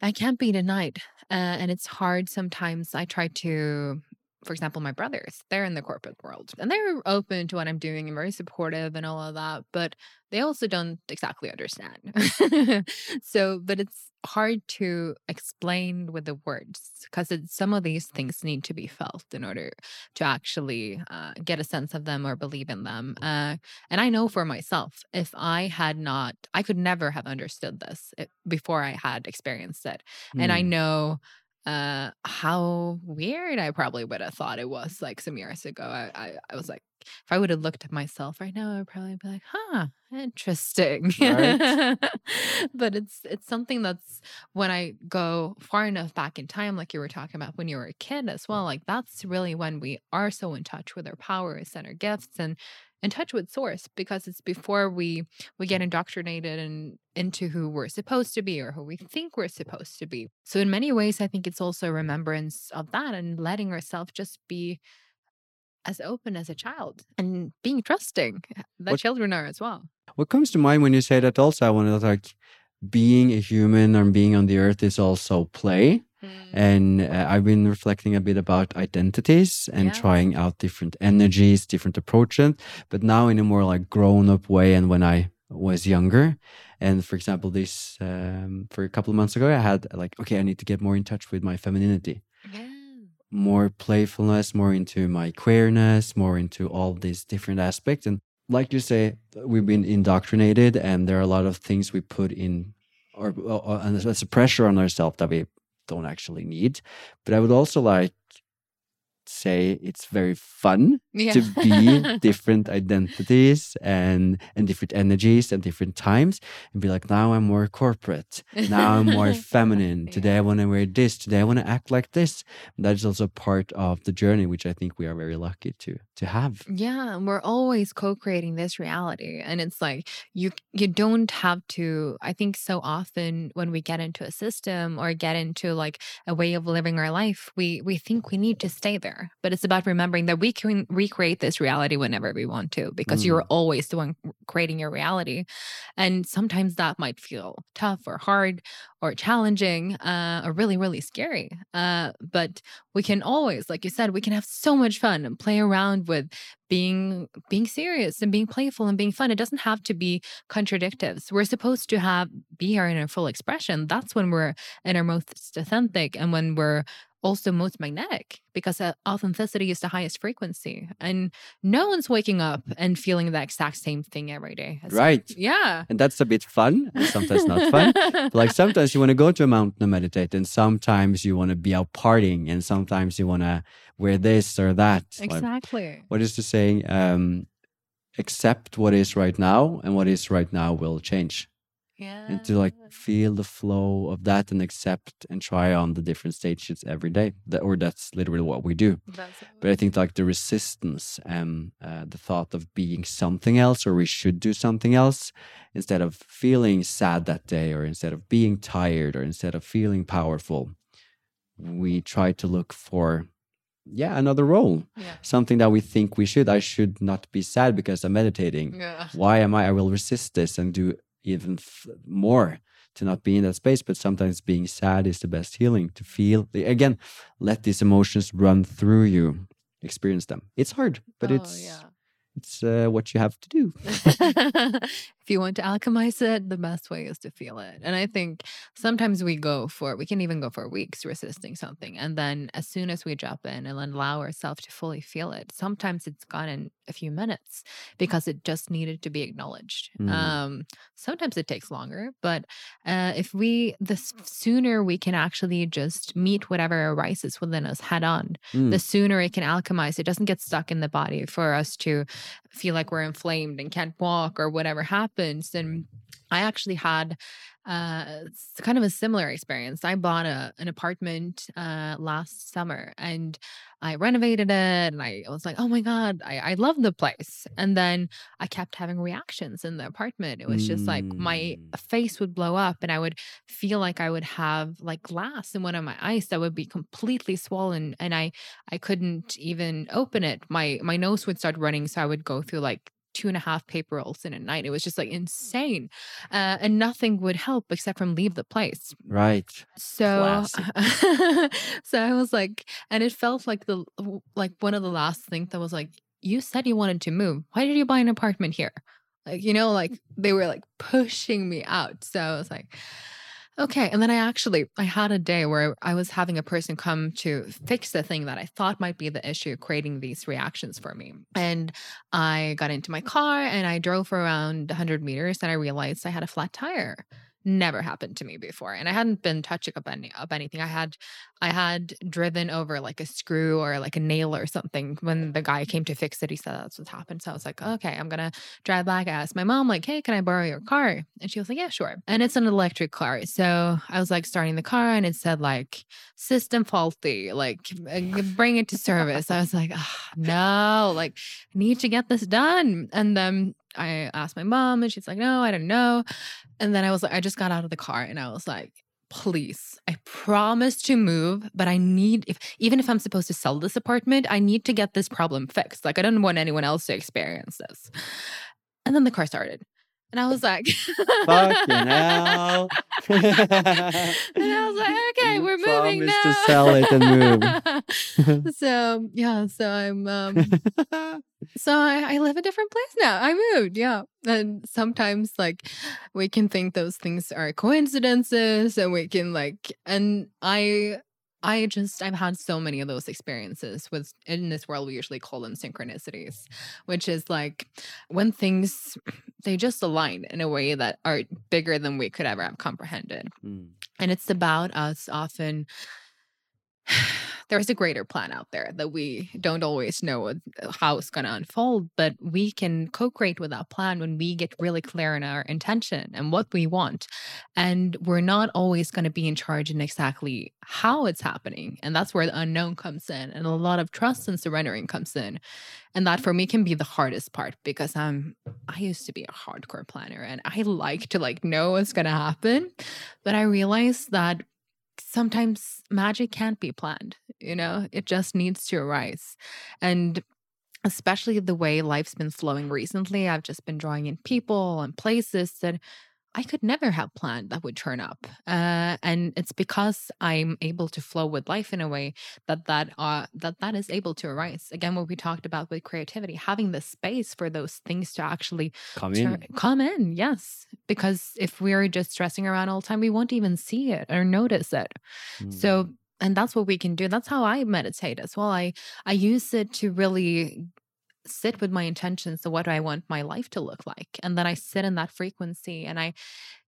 that can't be denied. Uh, and it's hard sometimes. I try to, for example, my brothers, they're in the corporate world and they're open to what I'm doing and very supportive and all of that. But they also don't exactly understand. so, but it's hard to explain with the words because some of these things need to be felt in order to actually uh, get a sense of them or believe in them. Uh, and I know for myself, if I had not, I could never have understood this before I had experienced it. And I Mm. know uh how weird I probably would have thought it was like some years ago. I I, I was like, if I would have looked at myself right now, I would probably be like, huh, interesting. Right. but it's it's something that's when I go far enough back in time, like you were talking about when you were a kid as well, like that's really when we are so in touch with our powers and our gifts and in touch with source because it's before we we get indoctrinated and into who we're supposed to be or who we think we're supposed to be. So in many ways, I think it's also a remembrance of that and letting ourselves just be as open as a child and being trusting that What- children are as well. What comes to mind when you say that also, I want to like being a human or being on the earth is also play. And uh, I've been reflecting a bit about identities and Yeah. trying out different energies, different approaches, but now in a more like grown up way. And when I was younger, and for example, this um, for a couple of months ago, I had like, okay, I need to get more in touch with my femininity, Yeah. more playfulness, more into my queerness, more into all these different aspects. And like you say, we've been indoctrinated, and there are a lot of things we put in, or, or uh, and there's a pressure on ourselves that we don't actually need. But I would also like say it's very fun Yeah. to be different identities and and different energies and different times and be like now i'm more corporate. Now i'm more feminine. Today i want to wear this. Today i want to act like this. That is also part of the journey which i think we are very lucky to to have. Yeah, and we're always co-creating this reality and it's like you you don't have to I think so often when we get into a system or get into like a way of living our life, we we think we need to stay there. But it's about remembering that we can recreate this reality whenever we want to because you're always the one creating your reality. And sometimes that might feel tough or hard or challenging uh, or really really scary. Uh, but we can always like you said we can have so much fun and play around with being being serious and being playful and being fun it doesn't have to be contradictives we're supposed to have be here in our inner full expression that's when we're in our most authentic and when we're also most magnetic because uh, authenticity is the highest frequency and no one's waking up and feeling the exact same thing every day right. yeah. And that's a bit fun and sometimes not fun like sometimes you want to go to a mountain and meditate and sometimes you want to be out partying and sometimes you want to wear this or that Like, exactly. what is the saying um accept what is right now and what is right now will change yeah and to like feel the flow of that and accept and try on the different stages every day. That, or that's literally what we do. But i think like the resistance and uh, the thought of being something else or we should do something else instead of feeling sad that day or instead of being tired or instead of feeling powerful we try to look for yeah another role. Yeah. Something that we think we should. I should not be sad because i'm meditating. Yeah. Why am i? I will resist this and do even f- more to not be in that space but sometimes being sad is the best healing to feel again let these emotions run through you experience them it's hard but Oh, it's yeah. It's uh, what you have to do. if you want to alchemize it, the best way is to feel it. And I think sometimes we go for, we can even go for weeks resisting something. And then as soon as we drop in and allow ourselves to fully feel it, sometimes it's gone in a few minutes because it just needed to be acknowledged. Mm. Um, sometimes it takes longer, but uh, if we, the sooner we can actually just meet whatever arises within us head on, Mm. the sooner it can alchemize. It doesn't get stuck in the body for us to feel like we're inflamed and can't walk or whatever happens. And I actually had uh, kind of a similar experience. I bought a, an apartment uh, last summer and I renovated it and I was like, oh my God, I, I love the place. And then I kept having reactions in the apartment. It was just like my Mm. face would blow up and I would feel like I would have like glass in one of my eyes that would be completely swollen and I I couldn't even open it. My my nose would start running, so I would go through like two and a half paper rolls in a night. It was just like insane, uh, and nothing would help except from leave the place. Right. So, so I was like, and it felt like the like one of the last things that was like, you said you wanted to move. Why did you buy an apartment here? Like you know, like they were like pushing me out. So I was like. Okay. And then I actually I had a day where I was having a person come to fix the thing that I thought might be the issue, creating these reactions for me. And I got into my car and I drove for around 100 meters and I realized I had a flat tire. Never happened to me before. And I hadn't been touching up any up anything. I had I had driven over like a screw or like a nail or something. When the guy came to fix it, he said that's what's happened. So I was like, okay, I'm gonna drive back. I asked my mom, like, hey, can I borrow your car? And she was like, yeah, sure. And it's an electric car. So I was like starting the car and it said like system faulty, like bring it to service. I was like, "Ah, no, like need to get this done. And then I asked my mom and she's like, no, I don't know. And then I was like, I just got out of the car and I was like, please, I promise to move, but I need if even if I'm supposed to sell this apartment, I need to get this problem fixed. Like I don't want anyone else to experience this. And then the car started. And I was like, Fucking hell. and I was like, okay, You we're moving now. to sell it and move. so yeah, so I'm um so I, I live a different place now. I moved, yeah. And sometimes like we can think those things are coincidences and we can like and I I just I've had so many of those experiences with in this world we usually call them synchronicities, which is like when things they just align in a way that are bigger than we could ever have comprehended. Mm. And it's about us often. There's a greater plan out there that we don't always know uh, how it's going to unfold, but we can co create with that plan when we get really clear in our intention and what we want. And we're not always going to be in charge in exactly how it's happening. And that's where the unknown comes in, and a lot of trust and surrendering comes in. And that for me can be the hardest part because I'm I used to be a hardcore planner and I like to like know what's going to happen, but I realized that sometimes magic can't be planned, you know? It just needs to arise. And especially the way life's been flowing recently, I've just been drawing in people and places that I could never have planned that would turn up. Uh, and it's because I'm able to flow with life in a way that that uh, that that is able to arise. Again, what we talked about with creativity, having the space for those things to actually Come turn- in. come in. Yes, because if we're just stressing around all the time, we won't even see it or notice it. Mm. So, and that's what we can do. That's how I meditate as well. I I use it to really sit with my intentions. So, what do I want my life to look like? And then I sit in that frequency and I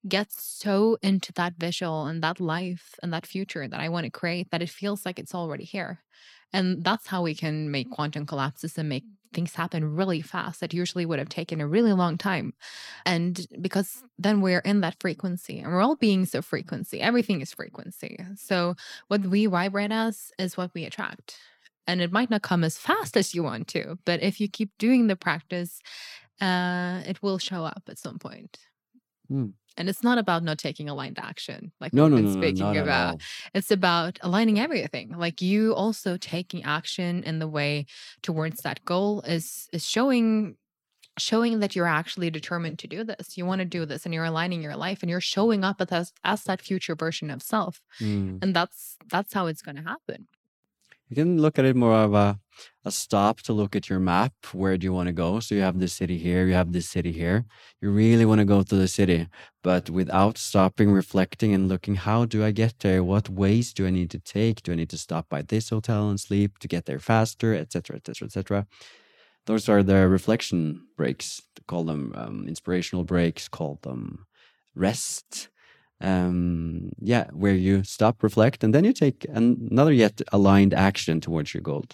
get so into that visual and that life and that future that I want to create that it feels like it's already here. And that's how we can make quantum collapses and make things happen really fast that usually would have taken a really long time. And because then we're in that frequency and we're all beings of frequency, everything is frequency. So what we vibrate as is what we attract. And it might not come as fast as you want to, but if you keep doing the practice, uh, it will show up at some point. Hmm. And it's not about not taking aligned action, like no, we've no, been no, no, speaking at about it's about aligning everything like you also taking action in the way towards that goal is is showing showing that you're actually determined to do this you want to do this and you're aligning your life and you're showing up as as that future version of self Mm. and that's that's how it's going to happen You can look at it more of a a stop to look at your map. Where do you want to go? So you have this city here, you have this city here. You really want to go to the city, but without stopping, reflecting, and looking, how do I get there? What ways do I need to take? Do I need to stop by this hotel and sleep to get there faster, etc., etc., etc. Those are the reflection breaks. Call them um, inspirational breaks. Call them rest um yeah where you stop reflect and then you take another yet aligned action towards your goal.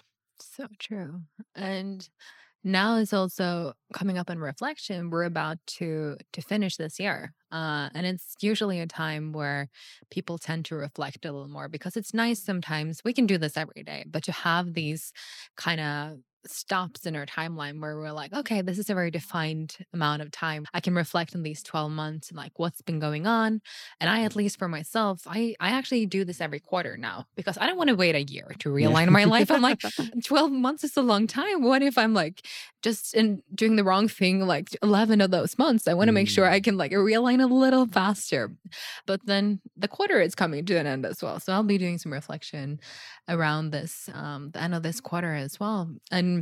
So true and now is also coming up in reflection we're about to to finish this year uh, and it's usually a time where people tend to reflect a little more because it's nice sometimes we can do this every day but to have these kind of stops in our timeline where we're like, okay, this is a very defined amount of time. I can reflect on these 12 months and like what's been going on. And I, at least for myself, I, I actually do this every quarter now because I don't want to wait a year to realign my life. I'm like, 12 months is a long time. What if I'm like just in doing the wrong thing like 11 of those months? I want to make sure I mm. can like realign a little faster. But then the quarter is coming to an end as well. So I'll be doing some reflection around this, um, the end of this quarter as well. And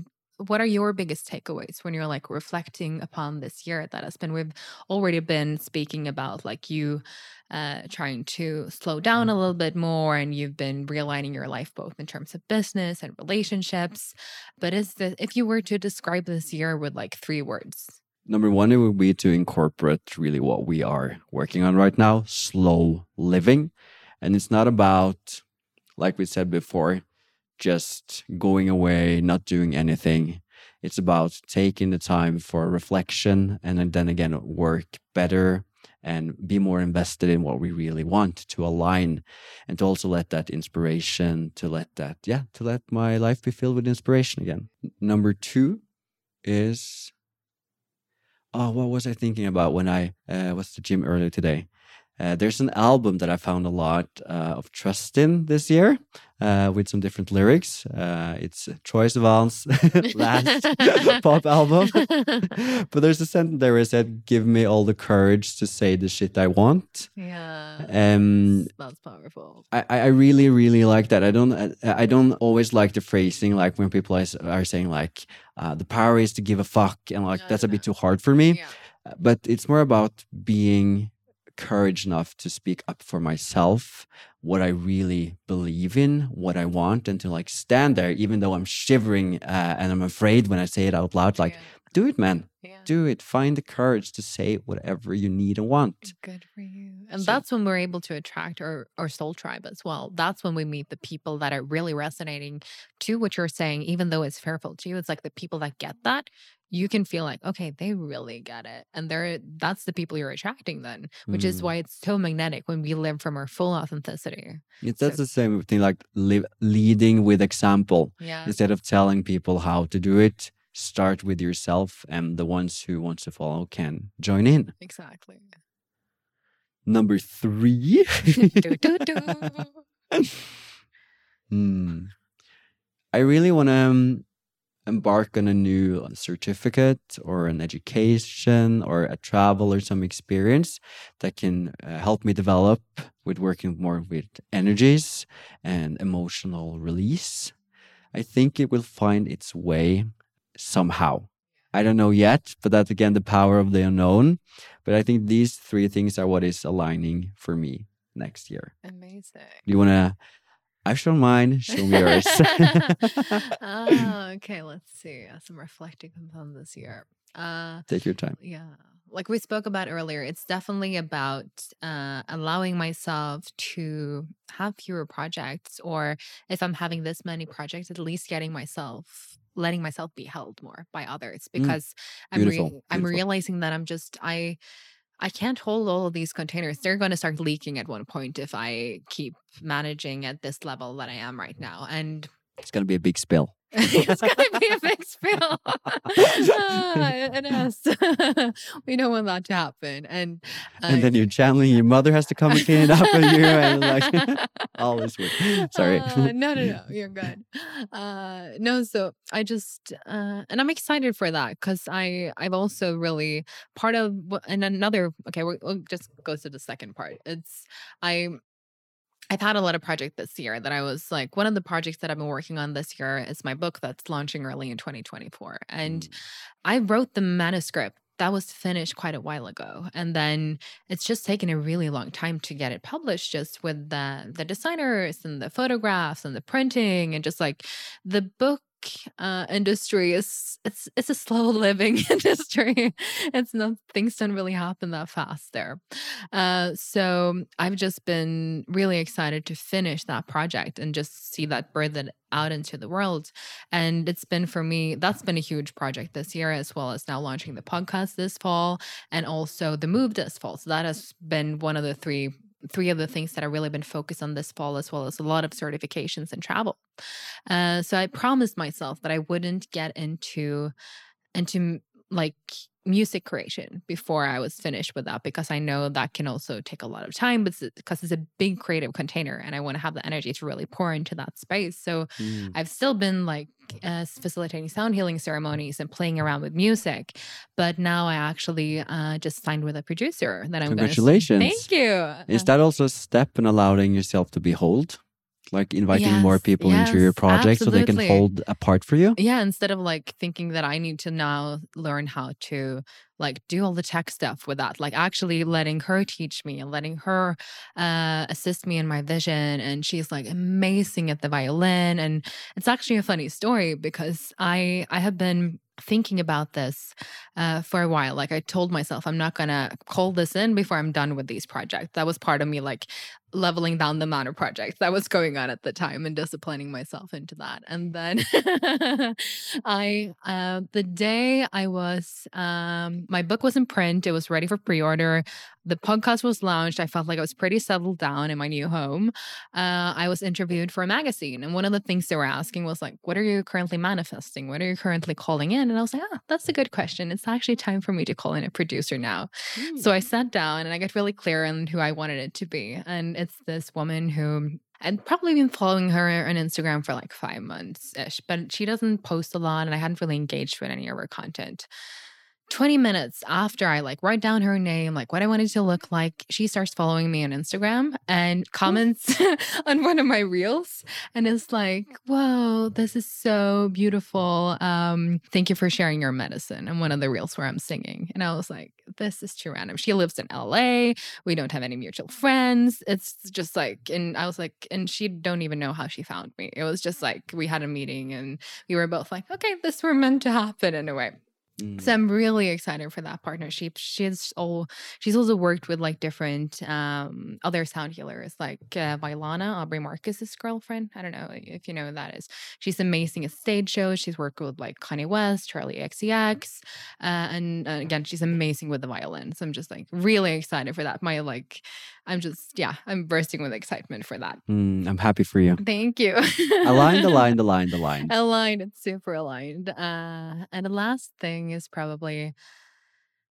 what are your biggest takeaways when you're like reflecting upon this year that has been? We've already been speaking about like you uh, trying to slow down a little bit more and you've been realigning your life both in terms of business and relationships but is the if you were to describe this year with like three words? Number one it would be to incorporate really what we are working on right now slow living and it's not about like we said before just going away, not doing anything. It's about taking the time for reflection and then again work better and be more invested in what we really want to align and to also let that inspiration to let that yeah to let my life be filled with inspiration again number two is oh what was i thinking about when i uh, was the gym earlier today uh, there's an album that I found a lot uh, of trust in this year uh, with some different lyrics. Uh, it's Troye Sivan's last pop album. but there's a sentence there where it said, Give me all the courage to say the shit I want. Yeah. Um, that's powerful. I, I really, really like that. I don't I don't always like the phrasing like when people are saying like uh, the power is to give a fuck and like no, that's no. a bit too hard for me. Yeah. But it's more about being courage enough to speak up for myself, what I really believe in, what I want, and to like stand there, even though I'm shivering uh, and I'm afraid when I say it out loud. Like, yeah. Do it, man. Yeah. Do it. Find the courage to say whatever you need and want. Good for you. And so, that's when we're able to attract our, our soul tribe as well. That's when we meet the people that are really resonating to what you're saying, even though it's fearful to you. It's like the people that get that you can feel like okay they really get it and they're that's the people you're attracting then which mm. is why it's so magnetic when we live from our full authenticity it's that's so, the same thing like live, leading with example yeah. instead of telling people how to do it start with yourself and the ones who want to follow can join in. Exactly. Number three. Hmm. i really want to um, embark on a new certificate or an education or a travel or some experience that can uh, help me develop with working more with energies and emotional release, I think it will find its way somehow. I don't know yet, but that's again the power of the unknown. But I think these three things are what is aligning for me next year. Amazing. Do you want to I've shown mine. Show me yours. oh, okay. Let's see. Some reflecting on this year. Uh, Take your time. Yeah. Like we spoke about earlier, it's definitely about uh, allowing myself to have fewer projects, or if I'm having this many projects, at least getting myself letting myself be held more by others mm. because mm. I'm re- I'm realizing that I'm just I I can't hold all of these containers. They're going to start leaking at one point if I keep managing at this level that I am right now. And it's going to be a big spill. it's gonna be a big spill. uh, it is. we don't want that to happen. And uh, and then you're channeling your mother has to come and clean it up for you and like all this weird. Sorry. Uh, no, no, no. You're good. Uh, no, so I just uh, and I'm excited for that because I I've also really part of and another okay we'll, we'll just go to the second part. It's I I've had a lot of projects this year that I was like, one of the projects that I've been working on this year is my book that's launching early in 2024. And Mm. I wrote the manuscript that was finished quite a while ago. And then it's just taken a really long time to get it published, just with the the designers and the photographs and the printing and just like the book uh industry is it's it's a slow living industry. It's not things don't really happen that fast there. Uh so i've just been really excited to finish that project and just see that birth it out into the world. And it's been for me that's been a huge project this year as well as now launching the podcast this fall and also the move this fall. So that has been one of the three three of the things that I've really been focused on this fall, as well as a lot of certifications and travel. Uh, so I promised myself that I wouldn't get into into like music creation before I was finished with that because I know that can also take a lot of time, but because it's a big creative container and I want to have the energy to really pour into that space. So Mm. I've still been like uh, facilitating sound healing ceremonies and playing around with music, but now I actually uh, just signed with a producer that I'm gonna Congratulations. Thank you. Is that also a step in allowing yourself to be behold? Like inviting more Yes, people into your yes, project so they can hold a part for you? yeah instead of like thinking that i need to now learn how to like do all the tech stuff with that like actually letting her teach me and letting her uh assist me in my vision and she's like amazing at the violin and it's actually a funny story because i i have been thinking about this uh, for a while like i told myself i'm not gonna call this in before i'm done with these projects that was part of me like leveling down the amount of projects that was going on at the time and disciplining myself into that. And then I, uh, the day I was, um, my book was in print, it was ready for pre order. The podcast was launched. I felt like I was pretty settled down in my new home. Uh, I was interviewed for a magazine. And one of the things they were asking was like, what are you currently manifesting? What are you currently calling in? And I was like, ah, that's a good question. It's actually time for me to call in a producer now. So I sat down and I got really clear on who I wanted it to be. And it's this woman who I'd probably been following her on Instagram for like five months ish, but she doesn't post a lot and I hadn't really engaged with any of her content. 20 minutes after I like write down her name, like what I wanted to look like, she starts following me on Instagram and comments on one of my reels and is like, Whoa, this is so beautiful. Um, thank you for sharing your medicine. And one of the reels where I'm singing. And I was like, this is too random. She lives in LA. We don't have any mutual friends. It's just like, and I was like, and she don't even know how she found me. It was just like we had a meeting and we were both like, okay, this were meant to happen in a way. Mm. So I'm really excited for that partnership. She's all she's also worked with like different um other sound healers, like uh, Vylana, Aubrey Marcus's girlfriend. I don't know if you know who that is. She's amazing at stage shows. She's worked with like Kanye West, Charli XCX, uh, and uh, again, she's amazing with the violin. So I'm just like really excited for that. My like, I'm just yeah, I'm bursting with excitement for that. Mm, I'm happy for you. Thank you. aligned, aligned, aligned, aligned. aligned it's super aligned uh and the last thing is probably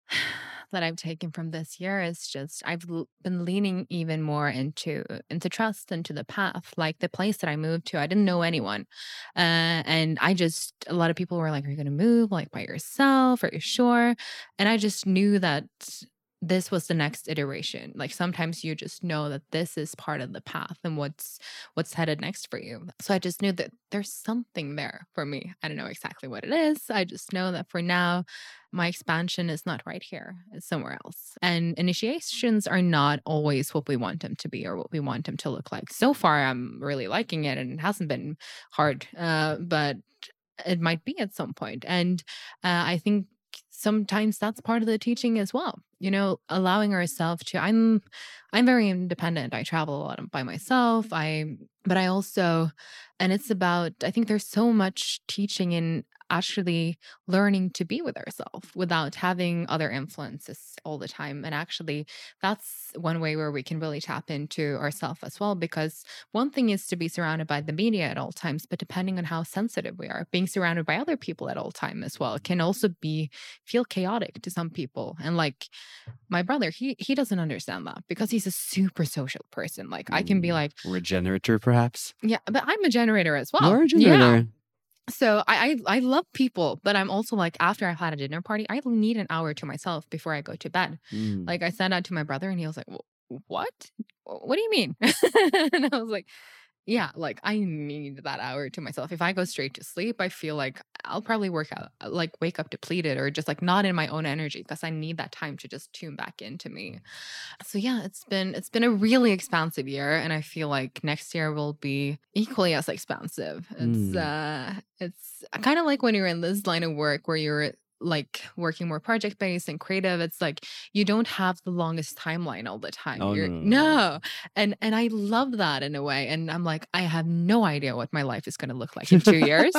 that i've taken from this year is just i've l- been leaning even more into into trust into the path like the place that i moved to i didn't know anyone uh and i just a lot of people were like are you gonna move like by yourself are you sure and i just knew that this was the next iteration like sometimes you just know that this is part of the path and what's what's headed next for you. So I just knew that there's something there for me. I don't know exactly what it is. I just know that for now, my expansion is not right here, it's somewhere else. And initiations are not always what we want them to be or what we want them to look like. So far, I'm really liking it and it hasn't been hard, uh, but it might be at some point. And uh, I think sometimes that's part of the teaching as well you know allowing ourselves to i'm i'm very independent i travel a lot by myself i but i also and it's about i think there's so much teaching in actually learning to be with ourselves without having other influences all the time and actually that's one way where we can really tap into ourselves as well because one thing is to be surrounded by the media at all times but depending on how sensitive we are being surrounded by other people at all time as well can also be feel chaotic to some people and like my brother he he doesn't understand that because he's a super social person like i can be Mm, like Regenerator, perhaps. yeah but i'm a generator as well You're a yeah generator. So I, I I love people, but I'm also like after I've had a dinner party, I need an hour to myself before I go to bed. Mm. Like I said that to my brother, and he was like, what? What do you mean? and I was like, yeah, like I need that hour to myself. If I go straight to sleep, I feel like I'll probably work out, uh, like wake up depleted or just like not in my own energy because I need that time to just tune back into me. So yeah, it's been it's been a really expansive year, and I feel like next year will be equally as expansive. It's Mm. uh, it's kind of like when you're in this line of work where you're like working more project based and creative it's like you don't have the longest timeline all the time Oh, you're no, no, no. no and and i love that in a way and i'm like i have no idea what my life is going to look like in two years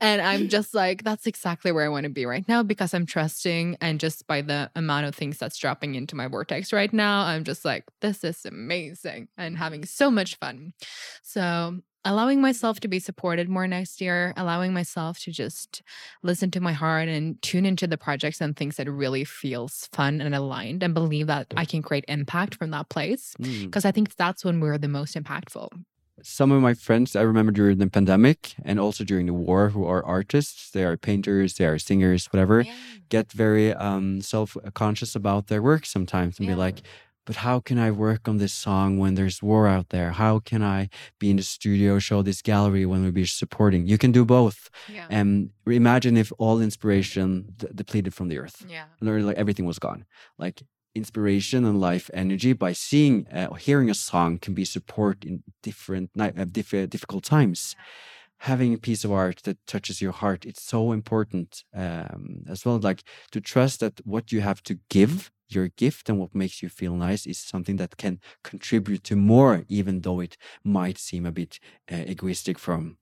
and i'm just like that's exactly where i want to be right now because i'm trusting and just by the amount of things that's dropping into my vortex right now i'm just like this is amazing and having so much fun so allowing myself to be supported more next year allowing myself to just listen to my heart and tune into the projects and things that really feels fun and aligned and believe that i can create impact from that place Mm. because i think that's when we're the most impactful some of my friends I remember during the pandemic and also during the war who are artists, they are painters, they are singers, whatever, get very um, self conscious about their work sometimes and Yeah. be like, but how can I work on this song when there's war out there? How can I be in the studio, show this gallery when we'll be supporting? You can do both. yeah And imagine if all inspiration d- depleted from the earth, yeah or like everything was gone. Like inspiration and life energy by seeing uh, or hearing a song can be support in different uh, diff- difficult times having a piece of art that touches your heart it's so important um, as well like to trust that what you have to give your gift and what makes you feel nice is something that can contribute to more even though it might seem a bit uh, egoistic from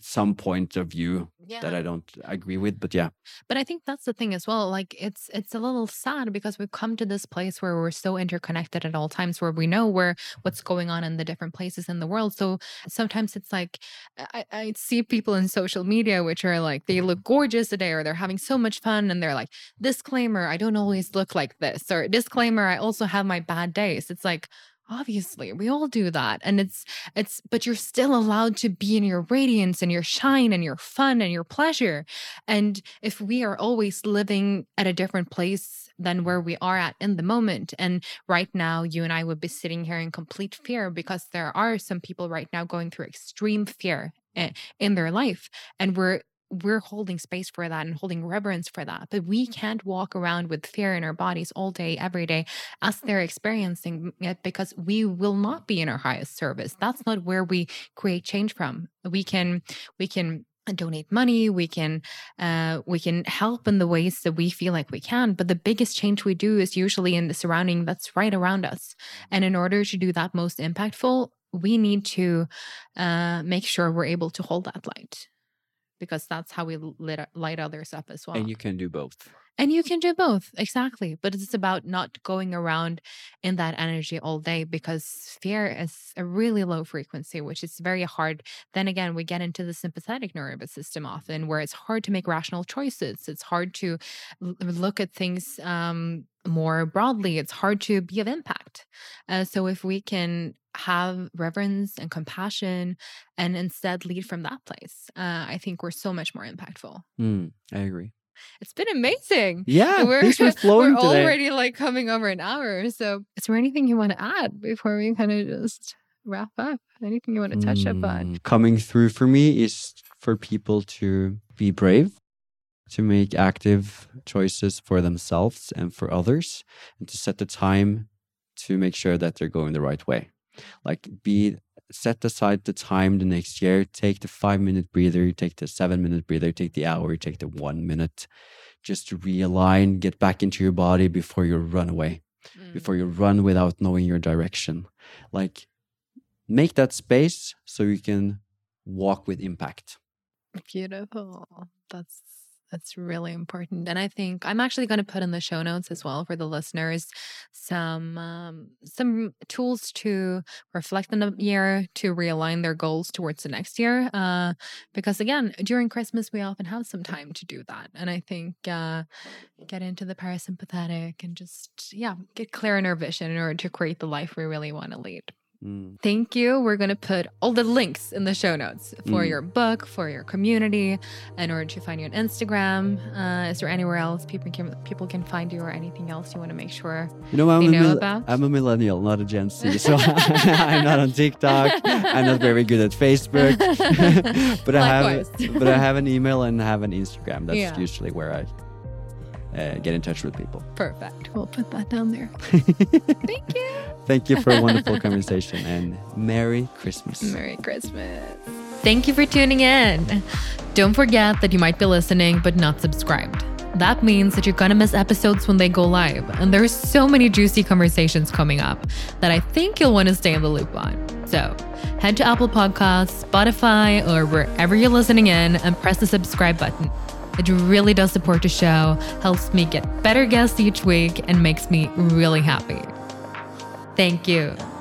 some point of view yeah that i don't agree with but yeah But I think that's the thing as well. Like it's it's a little sad because we've come to this place where we're so interconnected at all times, where we know where what's going on in the different places in the world. So sometimes it's like I, I see people in social media which are like they mm-hmm. look gorgeous today, or they're having so much fun, and they're like, disclaimer, I don't always look like this, or disclaimer, I also have my bad days. It's like obviously we all do that and it's it's but you're still allowed to be in your radiance and your shine and your fun and your pleasure and if we are always living at a different place than where we are at in the moment, and right now you and I would be sitting here in complete fear because there are some people right now going through extreme fear eh, in their life, and we're we're holding space for that and holding reverence for that. But we can't walk around with fear in our bodies all day, every day, as they're experiencing it because we will not be in our highest service. That's not where we create change from. We can we can donate money we can uh, we can help in the ways that we feel like we can but the biggest change we do is usually in the surrounding that's right around us and in order to do that most impactful we need to uh, make sure we're able to hold that light because that's how we lit, light others up as well and you can do both and you can do both, exactly. But it's about not going around in that energy all day because fear is a really low frequency, which is very hard. Then again, we get into the sympathetic nervous system often, where it's hard to make rational choices. It's hard to look at things um, more broadly. It's hard to be of impact. Uh, so if we can have reverence and compassion and instead lead from that place, uh, I think we're so much more impactful. Mm, i agree It's been amazing. yeah we're things were flowing we're today already like coming over an hour. So, is there anything you want to add before we kind of just wrap up? Anything you want to touch up on? Mm, Coming through for me is for people to be brave, to make active choices for themselves and for others, and to set the time to make sure that they're going the right way. Like be set aside the time the next year, take the five minute breather, take the seven minute breather, take the hour, take the one minute, just to realign, get back into your body before you run away Mm. before you run without knowing your direction. Like, make that space so you can walk with impact. Beautiful. That's that's really important. And I think I'm actually going to put in the show notes as well for the listeners some um, some tools to reflect on the year, to realign their goals towards the next year. Uh, because again, during Christmas we often have some time to do that. And I think uh, get into the parasympathetic and just yeah, get clear in our vision in order to create the life we really want to lead. Mm. Thank you. We're going to put all the links in the show notes for Mm. your book, for your community, in order to find you on Instagram. Uh, is there anywhere else people can people can find you or anything else you want to make sure? You know, I'm They know about? I'm a millennial, not a Gen Z. So I'm not on TikTok. I'm not very good at Facebook. but I have but I have an email and I have an Instagram. That's Yeah. usually where I uh, get in touch with people. Perfect. We'll put that down there. Thank you. Thank you for a wonderful conversation and Merry Christmas. Merry Christmas. Thank you for tuning in. Don't forget that you might be listening but not subscribed. That means that you're gonna miss episodes when they go live, and there's so many juicy conversations coming up that I think you'll want to stay in the loop on. So head to Apple Podcasts, Spotify, or wherever you're listening in and press the subscribe button. It really does support the show, helps me get better guests each week, and makes me really happy. Thank you.